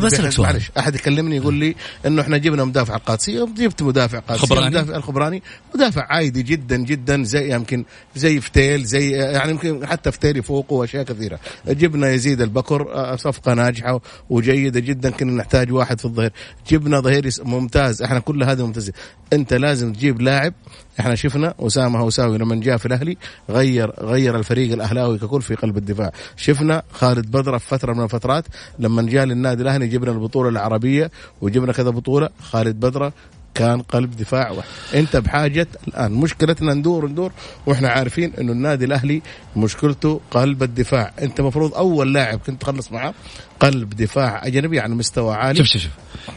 معلش أحد يكلمني يقول لي إنه إحنا جبنا مدافع القادسي جبت مدافع قادسي خبراني. مدافع الخبراني. مدافع عادي جدا جدا زي يمكن زي فتيل زي يعني يمكن حتى فتيل يفوقه وأشياء كثيرة. جبنا يزيد البكر آه، صفقة ناجحة وجيدة جدا كنا نحتاج واحد في الظهير. جبنا ظهير ممتاز. إحنا كل هذه ممتازه أنت لازم تجيب لاعب. إحنا شفنا أسامة هوساوي لما جاء في الأهلي غير غير الفريق الأهلاوي ككل في قلب الدفاع. شفنا خالد بدره في فترة من الفترات لما جاء للنادي الأهلي جبنا البطولة العربية وجبنا كذا بطولة خالد بدره كان قلب دفاع. واحد. انت بحاجة الآن مشكلتنا ندور ندور وإحنا عارفين إنه النادي الأهلي مشكلته قلب الدفاع. انت مفروض أول لاعب كنت تخلص معاه قلب دفاع أجنبي على مستوى عالي. شوف شوف شوف.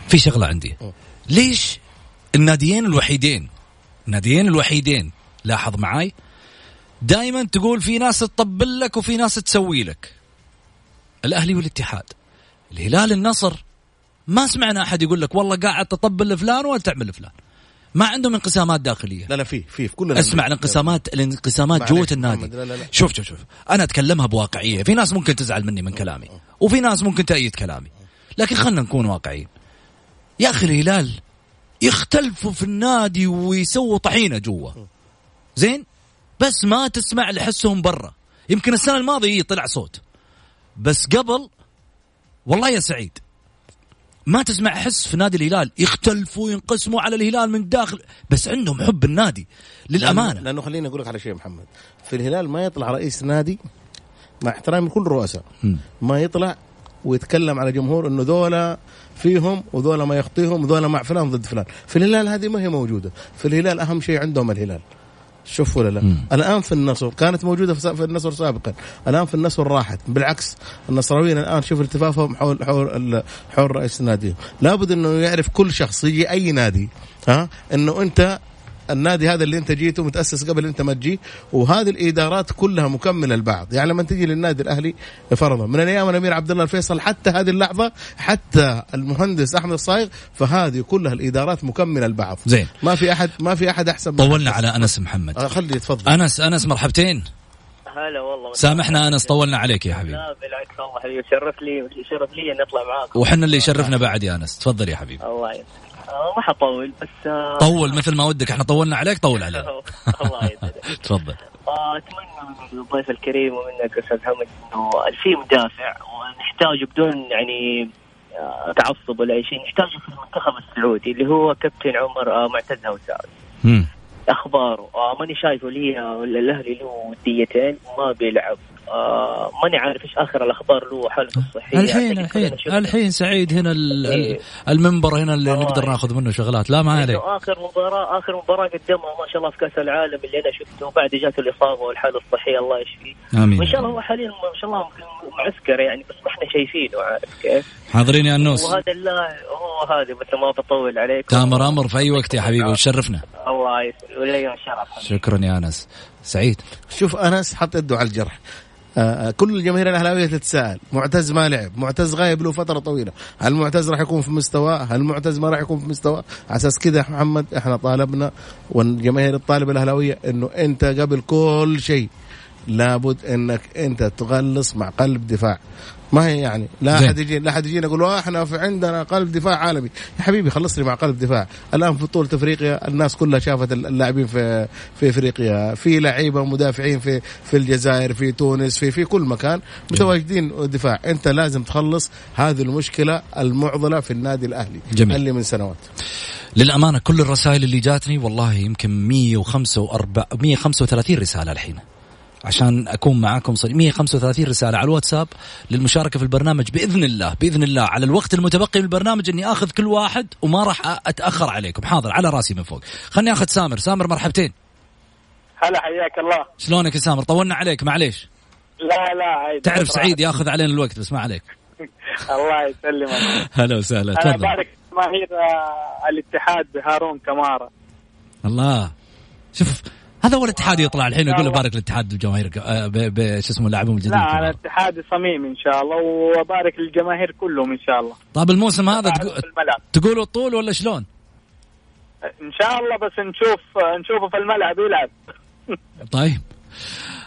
في شغلة عندي. ليش الناديين الوحيدين الناديين الوحيدين. لاحظ معاي؟ دائما تقول في ناس تطبل لك وفي ناس تسوي لك. الأهلي والاتحاد. الهلال النصر. ما سمعنا أحد يقول لك والله قاعد تطبل لفلان ولا تعمل لفلان. ما عندهم انقسامات داخلية. لا لا في في في كل اسمع الانقسامات الانقسامات محمد، النادي. لا لا لا. شوف شوف شوف. أنا أتكلمها بواقعية. في ناس ممكن تزعل مني من كلامي. وفي ناس ممكن تأيد كلامي. لكن خلينا نكون واقعيين. يا أخي الهلال يختلفوا في النادي ويسووا طحينة جوا. زين؟ بس ما تسمع لحسهم برا. يمكن السنة الماضية طلع صوت. بس قبل والله يا سعيد ما تسمع حس في نادي الهلال. يختلفوا ينقسموا على الهلال من داخل. بس عندهم حب النادي للأمانة. لأنه, لأنه خليني أقول لك على شيء محمد. في الهلال ما يطلع رئيس نادي مع احترامي لكل الرؤساء ما يطلع ويتكلم على جمهور إنه ذولا فيهم وذولا ما يخطيهم وذولا مع فلان ضد فلان. في الهلال هذه ما هي موجودة. في الهلال أهم شيء عندهم الهلال. شوف ولا لا؟ مم. الآن في النصر كانت موجودة في النصر سابقا. الآن في النصر راحت. بالعكس النصراويين الآن شوف التفافهم حول حول حول رئيس النادي. لابد إنه يعرف كل شخص يجي أي نادي ها؟ إنه أنت النادي هذا اللي انت جيته متأسس قبل انت ما تجي وهذه الإدارات كلها مكملة لبعض يعني لما تجي للنادي الأهلي فرضا. من أيام الامير عبد الله الفيصل حتى هذه اللحظة حتى المهندس أحمد الصايغ فهذه كلها الإدارات مكملة لبعض زين. ما في احد ما في أحد أحسن من طولنا على أنس محمد. آه، خلي يتفضل أنس أنس مرحبتين. هلا والله. سامحنا أنس طولنا عليك يا حبيبي. لا بالعكس والله حبيبي شرف لي شرف لي إني أطلع معاكم. وحنا اللي يشرفنا بعد يا أنس. تفضل يا حبيبي. الله آه، ما حطول بس آه، طول مثل ما ودك إحنا طولنا عليك طول علينا. الله يسعدك. تفضل. آه، اتمنى من الضيف الكريم ومنك أستاذ حمد إنه في مدافع ونحتاجه بدون يعني آه، تعصب ولا أي شيء نحتاجه في المنتخب السعودي اللي هو كابتن عمر آه، معتز هوساوي. أخباره آه ماني شايفه لي الأهلي له وديتين ما بيلعب. آه ماني عارف إيش آخر الأخبار له حالته الصحية. الحين الحين الحين سعيد هنا إيه. المنبر هنا اللي آه نقدر ناخذ منه شغلات. لا ما عليك. آخر مباراة آخر مباراة قدمها ما شاء الله في كأس العالم اللي أنا شفته بعد جاته الإصابة والحالة الصحية الله يشفيه. آمين. وإن شاء الله هو حاليا ما شاء الله معسكر يعني بس ما إحنا شايفينه عارف كيف؟ حاضرين يا النوس وهذا الله هو هذا بس ما بطول عليك تامر أمر في أي وقت يا حبيبي وتشرفنا. الله يسلمك. شكرا يا أنس. سعيد. شوف أنس حط يده على الجرح. كل الجماهير الأهلاوية تتساءل معتز ما لعب معتز غايب له فترة طويلة هل معتز راح يكون في مستواه؟ هل معتز ما راح يكون في مستواه؟ على أساس كذا محمد إحنا طالبنا والجماهير الطالبة الأهلاوية إنه أنت قبل كل شيء لابد إنك أنت تغلص مع قلب دفاع. ما هي يعني لا أحد يجي لا أحد يجينا يقول إحنا في عندنا قلب دفاع عالمي. يا حبيبي خلص لي مع قلب دفاع. الآن في بطولة إفريقيا الناس كلها شافت اللاعبين في في إفريقيا. في لعيبة مدافعين في في الجزائر في تونس في في كل مكان متواجدين دفاع. أنت لازم تخلص هذه المشكلة المعضلة في النادي الأهلي جميل. اللي من سنوات. للأمانة كل الرسائل اللي جاتني والله يمكن 145 135 رسالة الحين. عشان أكون معاكم صديق. 135 رسالة على الواتساب للمشاركة في البرنامج بإذن الله بإذن الله. على الوقت المتبقي من البرنامج إني آخذ كل واحد وما راح أتأخر عليكم. حاضر على راسي من فوق. خلني آخذ سامر. سامر مرحبتين. هلا حياك الله. شلونك يا سامر؟ طولنا عليك معليش. لا لا تعرف سعيد ياخذ علينا الوقت بس ما عليك. الله يسلمك. هلا وسهلا تفضل. بارك جماهير الاتحاد بهارون كمارا. الله. شوف هذا هو الاتحاد يطلع الحين يقول له بارك الاتحاد بالجماهير شو اسمه اللاعبين الجديد لا الاتحاد صميم إن شاء الله وبارك للجماهير كلهم إن شاء الله. طيب الموسم هذا تقولوا الطول ولا شلون؟ إن شاء الله بس نشوف نشوفه في الملعب يلعب. طيب.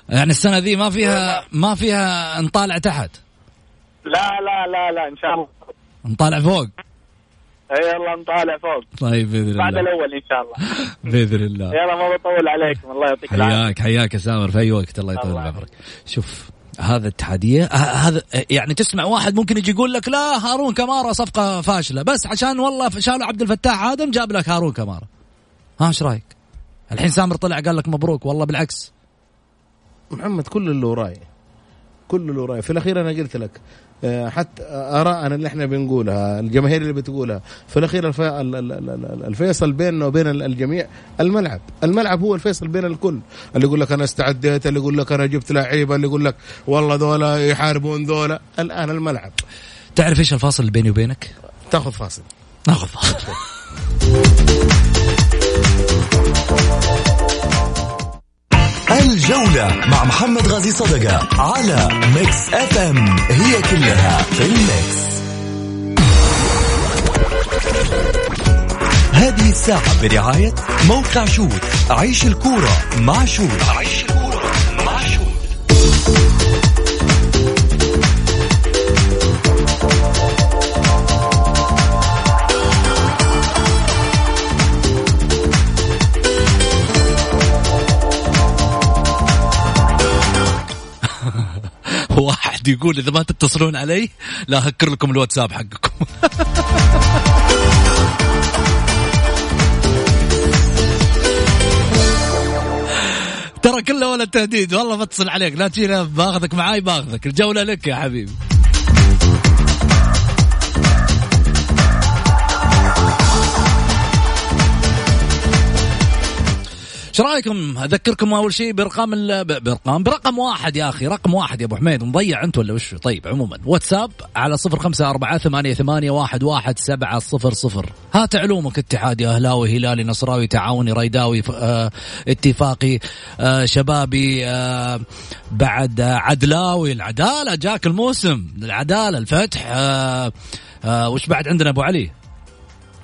يعني السنة ذي ما فيها ما فيها نطالع تحت؟ لا لا لا لا إن شاء الله. نطالع فوق؟ يلا نطالع فوق. طيب بإذن الله. بعد الأول إن شاء الله. بإذن الله. يلا ما بطول عليكم. الله يعطيك العافية. حياك حياك يا سامر في أي وقت الله يطول بعمرك. شوف هذا الاتحاديه هذا يعني تسمع واحد ممكن يجي يقول لك لا هارون كمارا صفقة فاشلة. بس عشان والله شالوا عبد الفتاح آدم جاب لك هارون كمارا ها إيش رأيك؟ الحين سامر طلع قال لك مبروك والله بالعكس. محمد كل اللي وراي كل اللي وراي. في الأخير أنا قلت لك حتى ارائنا اللي إحنا بنقولها الجماهير اللي بتقولها. في الأخير الفيصل بيننا وبين الجميع الملعب. الملعب هو الفيصل بين الكل. اللي يقول لك أنا استعديت اللي يقول لك أنا جبت لعيبة اللي يقول لك والله ذولا يحاربون ذولا. الآن الملعب. تعرف إيش الفاصل اللي بيني وبينك؟ تأخذ فاصل. نأخذ فاصل. الجولة مع محمد غازي صدقة على Mix FM. هي كلها في ال Mix. هذه الساعة برعاية موقع شوت. عيش الكورة مع شوت. عيش واحد يقول إذا ما تتصلون علي لا هكر لكم الواتساب حقكم. ترى كله ولا تهديد والله بتصل عليك لا تجينا باخذك معاي باخذك الجولة لك يا حبيبي. إيش رأيكم؟ أذكركم أول شيء برقم برقم برقم واحد يا أخي رقم واحد يا أبو حميد. مضيع أنت ولا وش؟ طيب عموما. واتساب على صفر خمسة أربعة ثمانية, ثمانية واحد, واحد سبعة صفر صفر. هات علومك اتحادي أهلاوي هلالي نصراوي تعاوني ريداوي آه اتفاقي آه شبابي آه بعد عدلاوي. العدالة جاك الموسم. العدالة الفتح. آه آه وش بعد عندنا أبو علي؟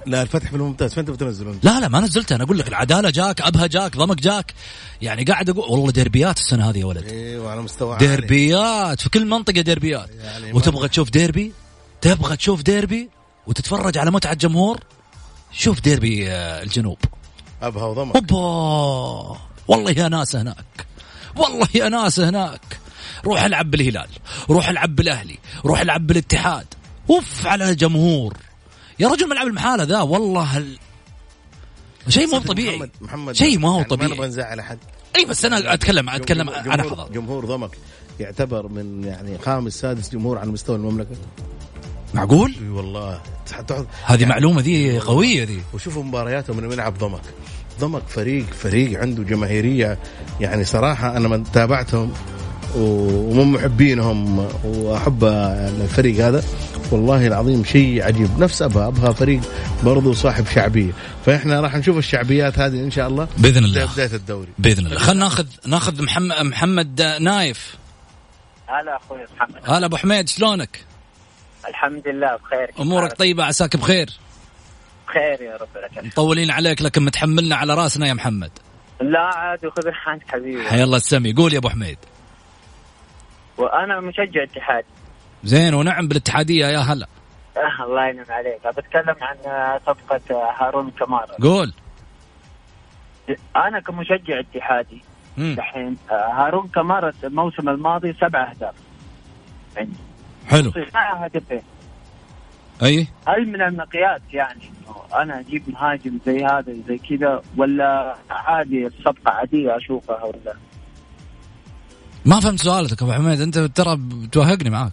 لا الفتح في الممتاز فين بتنزلون؟ لا لا ما نزلته أنا أقول لك العدالة جاك أبها جاك ضمك جاك. يعني قاعد أقول والله ديربيات السنة هذه يا ولد. أيوه على مستوى ديربيات. في كل منطقة ديربيات. يعني وتبغى تشوف ديربي؟ تبغى تشوف ديربي وتتفرج على متعة جمهور؟ شوف ديربي آه، الجنوب. أبها وضمك. أوبا! والله يا ناس هناك. والله يا ناس هناك. روح العب بالهلال. روح العب بالأهلي. روح العب بالاتحاد. أوف على جمهور. يا رجل ملعب المحاله ذا والله هل شيء مو طبيعي. محمد, محمد شيء ما هو يعني طبيعي. ما نبغى نزعل احد أي بس أنا اتكلم أتكلم جمهور- على حضر جمهور ضمك يعتبر من يعني خامس سادس جمهور على مستوى المملكة. معقول؟ إي والله. هذه معلومة ذي قوية ذي. وشوفوا مبارياتهم لما يلعب ضمك. ضمك فريق فريق عنده جماهيرية. يعني صراحة أنا من تابعتهم ومن محبينهم وأحب الفريق هذا. والله العظيم شيء عجيب. نفس أبها أبها فريق برضو صاحب شعبية. فإحنا راح نشوف الشعبيات هذه إن شاء الله. بإذن الله. بدايه الدوري. بإذن الله. خلينا ناخذ ناخذ محمد محمد نايف. هلا أخوي محمد. هلا أبو حميد شلونك؟ الحمد لله بخير. أمورك؟ طيبة عساك بخير؟ بخير يا رب لك. الحمد. مطولين عليك لكن متحملنا على رأسنا يا محمد. لا عاد وخذ راحتك حبيبي. حيا الله السمي. قول يا أبو حميد. وأنا مشجع اتحاد. زين ونعم بالاتحادية يا هلا. آه الله ينعم عليك. بتكلم عن صفقة آه، هارون كمارا. قول. أنا كمشجع اتحادي مم. دحين آه، هارون كمارا الموسم الماضي سبع أهداف. عندي حلو. هدفين. أي؟ هل من المقياس يعني أنا أجيب مهاجم زي هذا زي كذا ولا عادي الصفقة عادية أشوفها ولا؟ ما فهمت سؤالك أبو حميد. أنت ترى بتوهقني معاك.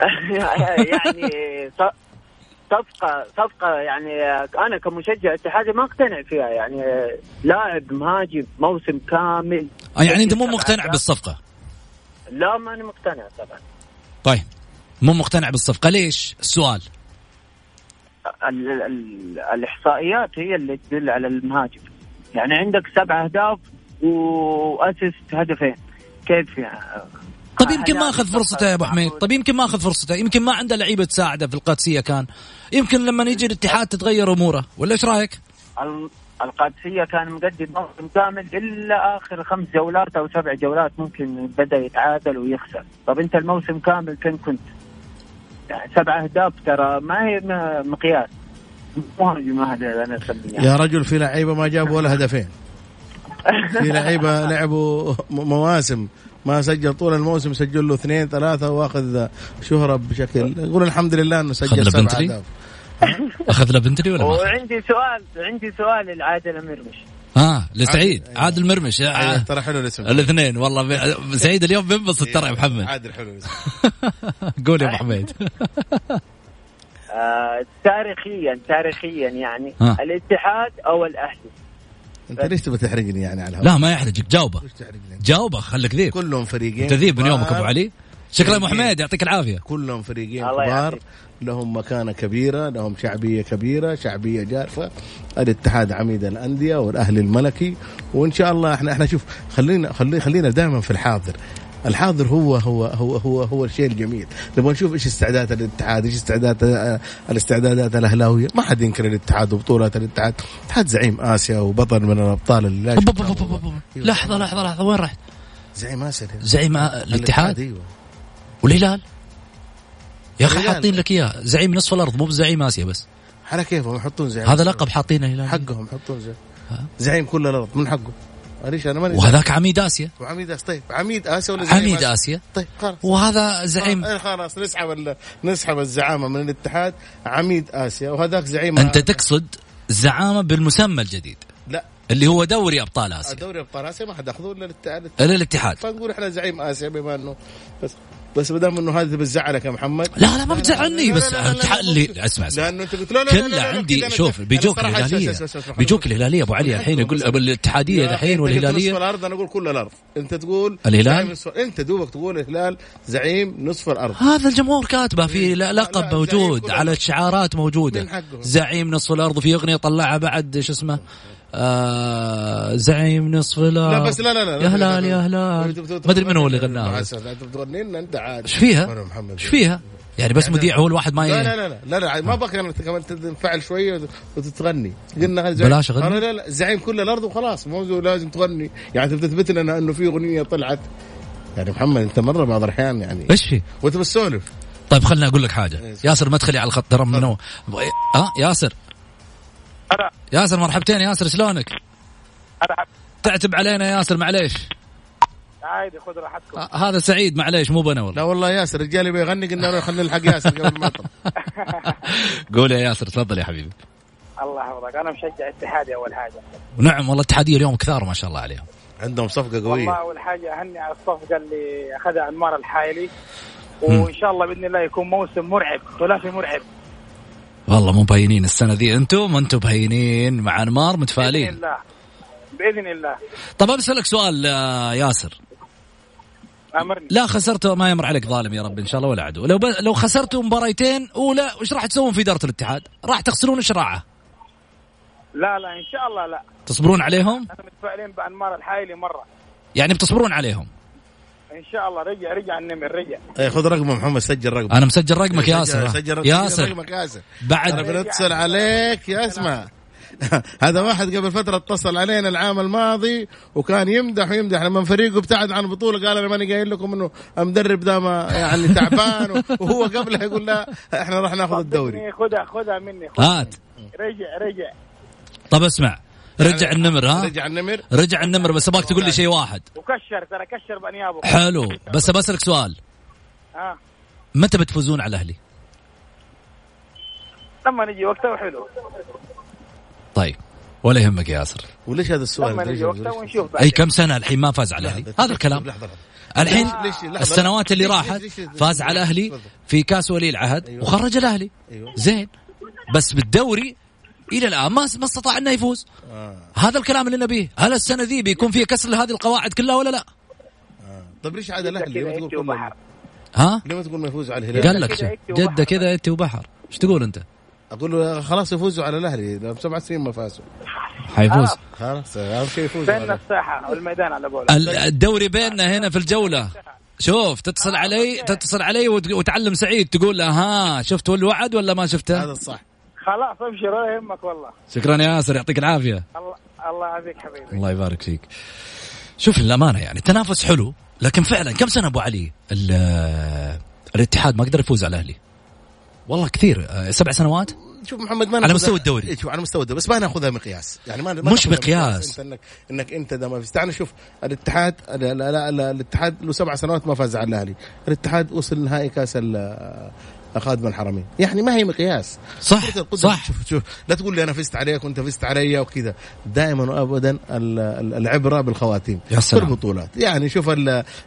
يعني صفقة صفقة يعني أنا كمشجع اتحادي ما أقتنع فيها يعني لاعب مهاجم موسم كامل. آه يعني أنت مو مقتنع بالصفقة؟ لا ماني مقتنع طبعا. طيب مو مقتنع بالصفقة. ليش؟ السؤال. ال ال الإحصائيات هي اللي تدل على المهاجم. يعني عندك سبع أهداف وأسست هدفين. كيف يعني؟ طيب يمكن ما أخذ فرصته يا أبو حميد؟ طيب يمكن ما أخذ فرصته. يمكن ما عنده لعيبة تساعده في القادسية كان. يمكن لما يجي الاتحاد تتغير أموره. ولا إيش رأيك؟ ال- القادسية كان مقدم موسم كامل إلا آخر خمس جولات أو سبع جولات ممكن بدأ يتعادل ويخسر. طب أنت الموسم كامل فين كنت؟ يعني سبع أهداف ترى ما هي مقياس. مهاجم هذا أسميه يا رجل في لعيبة ما جابوا ولا هدفين. في لعيبة لعبوا مواسم. ما سجل طول الموسم سجل له اثنين ثلاثة وآخذ شهرة بشكل. يقول الحمد لله إنه سجل له سبع بنتلي؟ اهداف أخذ له بنتلي ولا ما؟ وعندي سؤال عندي سؤال للعادل مرمش ها لسعيد. عادل مرمش آه، ترى حلو الاسم. الاثنين والله ب- سعيد اليوم بينبسط ترى يا محمد. عادل حلو الاسم. قول يا ابو حميد آه تاريخيا تاريخيا يعني ها. الاتحاد أو الأهلي؟ انت ليش تبغى تحرجني يعني على الهواء؟ لا ما يحرجك جاوبه. ليش تحرجني؟ جاوبه خليك ذيب كلهم فريقين أنت ذيب من. يومك أبو علي. شكله أبو حميد يعطيك العافية. كلهم فريقين كبار. لهم مكانة كبيرة لهم شعبية كبيرة شعبية جارفة. الاتحاد عميد الأندية والأهلي الملكي. وإن شاء الله إحنا إحنا شوف خلينا خلينا خلينا دائما في الحاضر. الحاضر هو هو هو هو هو الشيء الجميل نبغى نشوف إيش استعدادات الاتحاد إيش استعدادات الاستعدادات الأهلاوية. ما حد ينكر الاتحاد وبطولات الاتحاد. الاتحاد زعيم آسيا وبطل من الأبطال اللي أوب- لحظة لحظة لحظة. وين رحت؟ زعيم آسيا زعيم الاتحاد أيوه. والهلال؟ يا أخي. حاطين لك إياه. زعيم نصف الأرض مو بزعيم آسيا بس. على كيفهم يحطون زعيم هذا لقب حاطينه الهلال. حقهم يحطون زعيم. زعيم كل الأرض من حقه. معليش أنا ماني وهذاك عميد آسيا. وعميد آسيا طيب عميد آسيا ولا زعيم عميد آسيا؟ طيب خلاص. وهذا زعيم. آه، خلاص نسحب نسحب الزعامة من الاتحاد. عميد آسيا وهذاك زعيم أنت تقصد زعامة بالمسمى الجديد. لا. اللي هو دوري أبطال آسيا. دوري أبطال آسيا ما حد اخذوه إلا الاتحاد. إلا الاتحاد. فنقول إحنا زعيم آسيا بما إنه بس. بس ما دام انه هذا بتزعلك يا محمد لا لا ما بتزعلني بس لا، اسمع اسمع لأنه انت قلت لا لا لا، عندي شوف بيجوك الهلاليه بيجوك الهلاليه ابو علي الحين يقول الاتحاديه أنت قلت نصف والهلاليه الأرض أنا أقول كل الأرض انت تقول الهلال؟ انت دوبك تقول الهلال زعيم نصف الأرض هذا الجمهور كاتبه في لقب موجود على. الشعارات موجوده. زعيم نصف الأرض وفي اغنيه طلعها بعد شو اسمه آه زعيم نصف الأرض لا بس لا لا لا يا هلال يا هلال ما ادري من هو اللي غناها انت لنا انت عاد إيش فيها؟ إيش فيها؟ يعني بس مذيع هو الواحد ما لا. لا لا لا لا, لا ما بقى انت كمان تنفعل شوية وتتغني قلنا. بلاش؟ أنا لا لا زعيم كل الأرض وخلاص مو لازم تغني يعني تثبت لنا انه في اغنيه طلعت يعني محمد انت مره بعض الاحيان يعني إيش في؟ وانت بتسولف طيب خليني أقول لك حاجة ياسر مدخلي على الخط ترى من ها ياسر ياسر مرحبتين ياسر شلونك؟ تعتب علينا ياسر معليش. عادي خذ راحتكم. آه، هذا سعيد معليش مو بنا والله لا والله ياسر رجالي بيغني قلنا له خلينا نلحق ياسر قبل ما قول يا ياسر تفضل يا حبيبي. الله يحفظك أنا مشجع اتحادي أول حاجة. نعم والله الاتحاديه اليوم كثار ما شاء الله عليهم. عندهم صفقة قوية. والله أول حاجة أهني على الصفقة اللي أخذها أنمار الحايلي. وإن شاء الله بإذن الله يكون موسم مرعب ثلاثي مرعب. والله مو باينين السنة ذي أنتم ما أنتم باينين مع أنمار متفائلين. بإذن الله. بإذن الله. طب بسالك سؤال آه، ياسر. أمرني. لا خسرتوا ما يمر عليك ظالم يا رب إن شاء الله ولا عدو. لو ب... لو خسرتوا مباريتين أولى وش راح تسوون في إدارة الاتحاد؟ راح تخسرون شراعه لا لا إن شاء الله لا. تصبرون عليهم؟ أنا متفائلين بأنمار الحايلي مرة. يعني بتصبرون عليهم. إن شاء الله رجع رجع النمر رجع. إيه خذ رقمه محمد سجل رقمه. أنا مسجل رقمك ياسر. سجل, ياسر. رقمك ياسر. بعد أنا بنتصل عليك يا اسمع هذا واحد قبل فترة اتصل علينا العام الماضي وكان يمدح ويمدح لما فريقه ابتعد عن البطولة قال أنا ماني قايل لكم إنه المدرب ده ما يعني تعبان وهو قبلها يقول لا إحنا راح ناخذ الدوري. خذها خذها مني خذها هات رجع رجع. طب اسمع. رجع النمر ها؟ رجع النمر. رجع النمر بس أبغاك تقول لي شيء واحد. وكشر ترى كشر بانيابه حلو. بس بسالك سؤال. ها؟ متى بتفوزون على الأهلي؟ لما نجي وقتها وحلو. طيب. ولا يهمك يا ياسر. وليش هذا السؤال؟ لما نجي وقتها ونشوف أي كم سنة الحين؟ ما فاز على الأهلي. هذا الكلام. لحظة لحظة. الحين ليش- لحظة. السنوات اللي راحت فاز على الأهلي. في كاس ولي العهد أيوة. وخرج الأهلي. أيوة. زين. بس بالدوري إلى الآن ما ما استطاع إنه يفوز. آه. هذا الكلام اللي نبيه. هل السنة ذي بيكون فيها كسر لهذه القواعد كلها ولا لا؟ طيب ليش عاد الأهلي؟ ليه ما تقول ها؟ ليه ما تقول ما يفوزوا على الهلال؟ قال لك. جده كذا انت وبحر. إيش تقول أنت؟ أقول له خلاص يفوزوا على الأهلي. سبع سنين ما فازوا. حيفوز. خلاص. أهم شيء يفوزوا بين الساحة والميدان على قولك ال- الدوري بيننا هنا في الجولة. شوف تتصل علي تتصل علي وت- وتعلم سعيد. تقول له ها شفت الوعد ولا ما شفته؟ هذا الصح. خلاص ابشر ولا يهمك والله. شكرا يا ياسر يعطيك العافية. الله الله يعافيك حبيبي. الله يبارك فيك. شوف الامانه يعني التنافس حلو لكن فعلا كم سنة أبو علي؟ ال- الاتحاد ما قدر يفوز على الأهلي. والله كثير. آه، سبع سنوات؟ شوف محمد ما على مستوى الدوري. إيه، شوف على مستوى الدوري بس ما ناخذها مقياس. يعني ما مش مقياس. أنت انك إنك أنت ده ما فيش تعال شوف الاتحاد لا لا لا لا الاتحاد له سبع سنوات ما فاز على الأهلي. الاتحاد وصل نهائي كأس ال- خادم الحرمين. يعني ما هي مقياس. صح صح. شوف شوف لا تقول لي أنا فزت عليك وأنت فزت علي وكذا. دائما وابدا ال- ال- العبرة بالخواتيم. يا سلام. في البطولات يعني شوف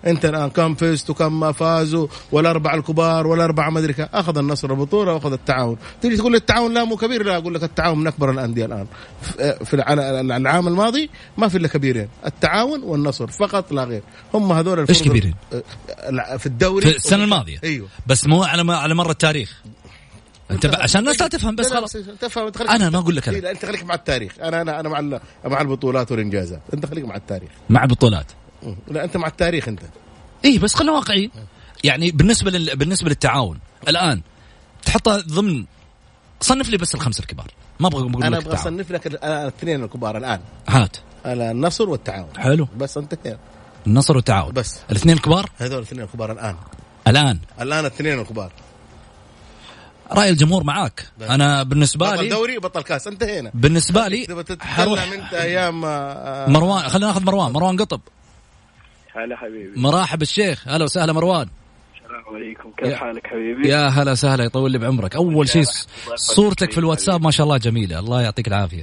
أنت الآن كم فزت وكم ما فازوا والأربعة الكبار والأربعة ما أدري. أخذ النصر البطولة وأخذ التعاون. تيجي تقول لي التعاون لا مو كبير لا أقول لك التعاون من أكبر الأندية الآن. في في الع- العام الماضي ما في إلا كبيرين. التعاون والنصر فقط لا غير. هم هذول الفرق- كبيرين؟ في الدوري في السنة الماضية. أيوه. بس مو على على مر التاريخ. أنت ب... عشان الناس لا تفهم بس لا، لا، خلاص. تفهم تخليك أنا ما أقول لك إيه، أنا لا أنت خليك مع التاريخ. أنا أنا أنا مع ال- مع البطولات والإنجازات. أنت خليك مع التاريخ. مع البطولات. لا أنت مع التاريخ أنت. اي بس خلينا واقعيين. يعني بالنسبة لل... بالنسبة للتعاون الآن تحطها ضمن صنف لي بس الخمسة الكبار. ما أبغى أقول أنا أبغى أصنف لك ال- الاثنين الكبار الآن. هات. النصر والتعاون. حلو. بس انتهينا النصر والتعاون. بس. الاثنين الكبار؟ هذول الاثنين الكبار الآن. الآن. الآن الاثنين الكبار. رأي الجمهور معاك. أنا بالنسبة بطل لي دوري بطل كاس انتهينا. بالنسبة لي حروح. أنت أيام آه، مروان خلينا ناخذ مروان. مروان قطب. هلا حبيبي. مرحب الشيخ. هلا وسهلا مروان. السلام عليكم. كيف حالك حبيبي؟ يا هلا وسهلا يطول لي بعمرك. أول شيء صورتك في الواتساب ما شاء الله جميلة. الله يعطيك العافية.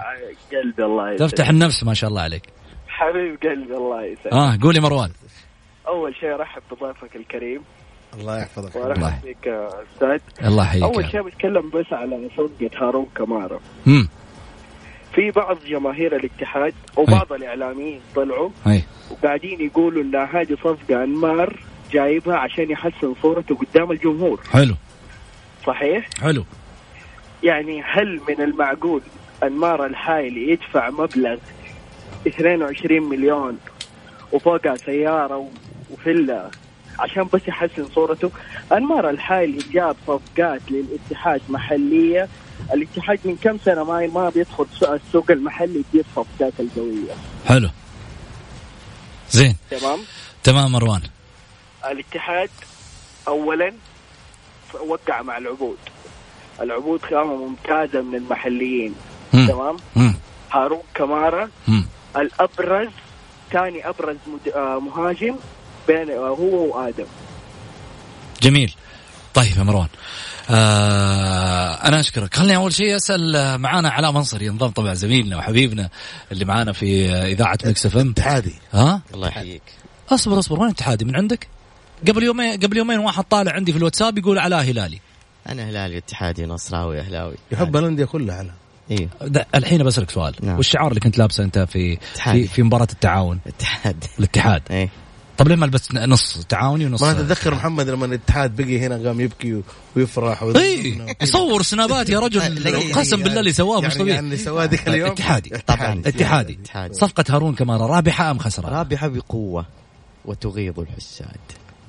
قلبي الله يسعدك. تفتح النفس ما شاء الله عليك. حبيب قلبي الله يسعدك. آه قولي مروان. أول شيء أرحب بضيفك الكريم. الله يحفظك. الله. يا أستاذ الله يحييك أول شيء بتكلم بس على صفقه هارون كمارا امم في بعض جماهير الاتحاد وبعض الإعلاميين طلعوا أي. وقاعدين يقولوا إن هذه صفقة أنمار جايبها عشان يحسن صورته قدام الجمهور. حلو. صحيح؟ حلو. يعني هل من المعقول أنمار الحايلي يدفع مبلغ 22 مليون وفوقها سيارة وفيلا عشان بس يحسن صورته. أنمار الحايلي جاب صفقات للاتحاد محلية. الاتحاد من كم سنة ما ما بيدخل سوق- السوق المحلي يجيب صفقات القوية. حلو. زين. تمام. تمام مروان. الاتحاد اولا وقع مع العبود. العبود خامة ممتازة من المحليين. مم. تمام. مم. هارون كمارا. مم. الأبرز ثاني أبرز. آه مهاجم. بين آه هو وآدم. جميل. طيب يا مروان. آه أنا أشكرك. خليني أول شيء أسأل معانا علاء منصر ينضم طبعا زميلنا وحبيبنا اللي معانا في إذاعة Mix FM. اتحادي. ها؟ الله يحييك. أصبر أصبر. وين اتحادي؟ من عندك؟ قبل يومين قبل يومين واحد طالع عندي في الواتساب يقول علاء هلالي. أنا هلالي اتحادي نصراوي أهلاوي. يحب الأندية كلها علاء. أيوه الحين بسالك سؤال. نعم. والشعار اللي كنت لابسه أنت في في, في مباراة التعاون؟ اتحاد. الاتحاد. إيه. طب ليه ما لبست نص؟ تعاوني ونص. ما تتذكر محمد لما الاتحاد بقي هنا قام يبكي ويفرح اي يصور سنابات يا رجل. قسم بالله اللي سواه مش طبيعي. يعني سواه ذيك اليوم؟ اتحادي. طبعا. اتحادي. صفقة هارون كمارة رابحة أم خسرة؟ رابحة بقوة وتغيظ الحساد.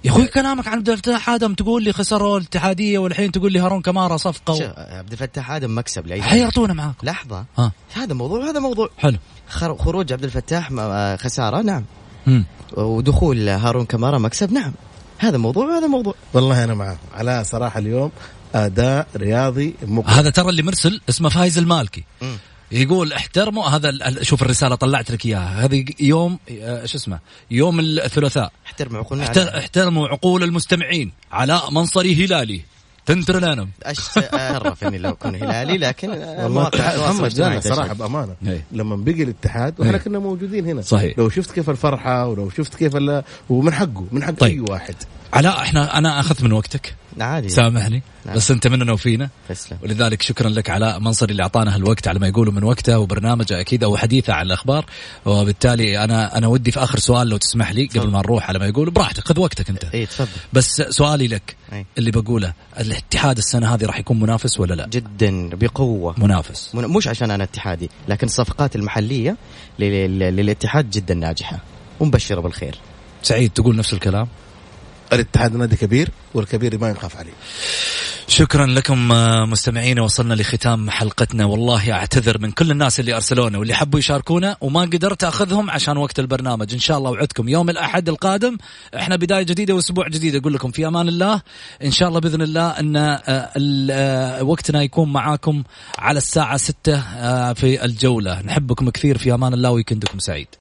يا أخوي كلامك عن عبد الفتاح آدم تقول لي خسروا الاتحادية والحين تقول لي هارون كمارا صفقة و... عبد الفتاح آدم مكسب لأي حيرتونا معاك لحظة. ها. هذا موضوع وهذا موضوع. حلو. خروج عبد الفتاح خسارة نعم. مم. ودخول هارون كمارا مكسب. نعم هذا موضوع وهذا موضوع. والله أنا معه. على صراحة اليوم أداء رياضي مقرب. هذا ترى اللي مرسل اسمه فايز المالكي. م. يقول احترموا هذا شوف الرسالة طلعت لك إياها. هذه يوم شو اسمه؟ يوم الثلاثاء. احترموا عقول احترموا عقول المستمعين علاء منصري هلالي. تنتر لانم اتشرف إني لو كنت هلالي لكن والله محمد صراحة بأمانة. هي. لما بقي الاتحاد وإحنا كنا موجودين هنا. صحيح. لو شفت كيف الفرحة ولو شفت كيف ومن حقه من حق طيب. اي واحد. علاء إحنا أنا أخذت من وقتك. عادي. سامحني. نعم. بس أنت مننا وفينا. تسلم. ولذلك شكرا لك علاء منصري اللي أعطانا هالوقت على ما يقولوا من وقته وبرنامجه أكيد أو حديثه عن الأخبار. وبالتالي أنا أنا ودي في آخر سؤال لو تسمح لي قبل ما نروح على ما يقولوا. براحتك خذ وقتك أنت. اي تفضل. بس سؤالي لك أي. اللي بقوله الاتحاد السنة هذه راح يكون منافس ولا لا؟ جدا بقوة. منافس. من... مش عشان أنا اتحادي لكن الصفقات المحلية لل... للاتحاد جدا ناجحة. ومبشره بالخير. سعيد تقول نفس الكلام؟ الاتحاد نادي كبير والكبير ما ينخاف عليه. شكرا لكم مستمعينا وصلنا لختام حلقتنا. والله أعتذر من كل الناس اللي أرسلونا واللي حبوا يشاركونا وما قدرت أخذهم عشان وقت البرنامج. إن شاء الله وعدكم. يوم الأحد القادم إحنا بداية جديدة وأسبوع جديد أقول لكم في أمان الله. إن شاء الله بإذن الله إن وقتنا يكون معاكم على الساعة 6 في الجولة. نحبكم كثير في أمان الله ويكندكم سعيد.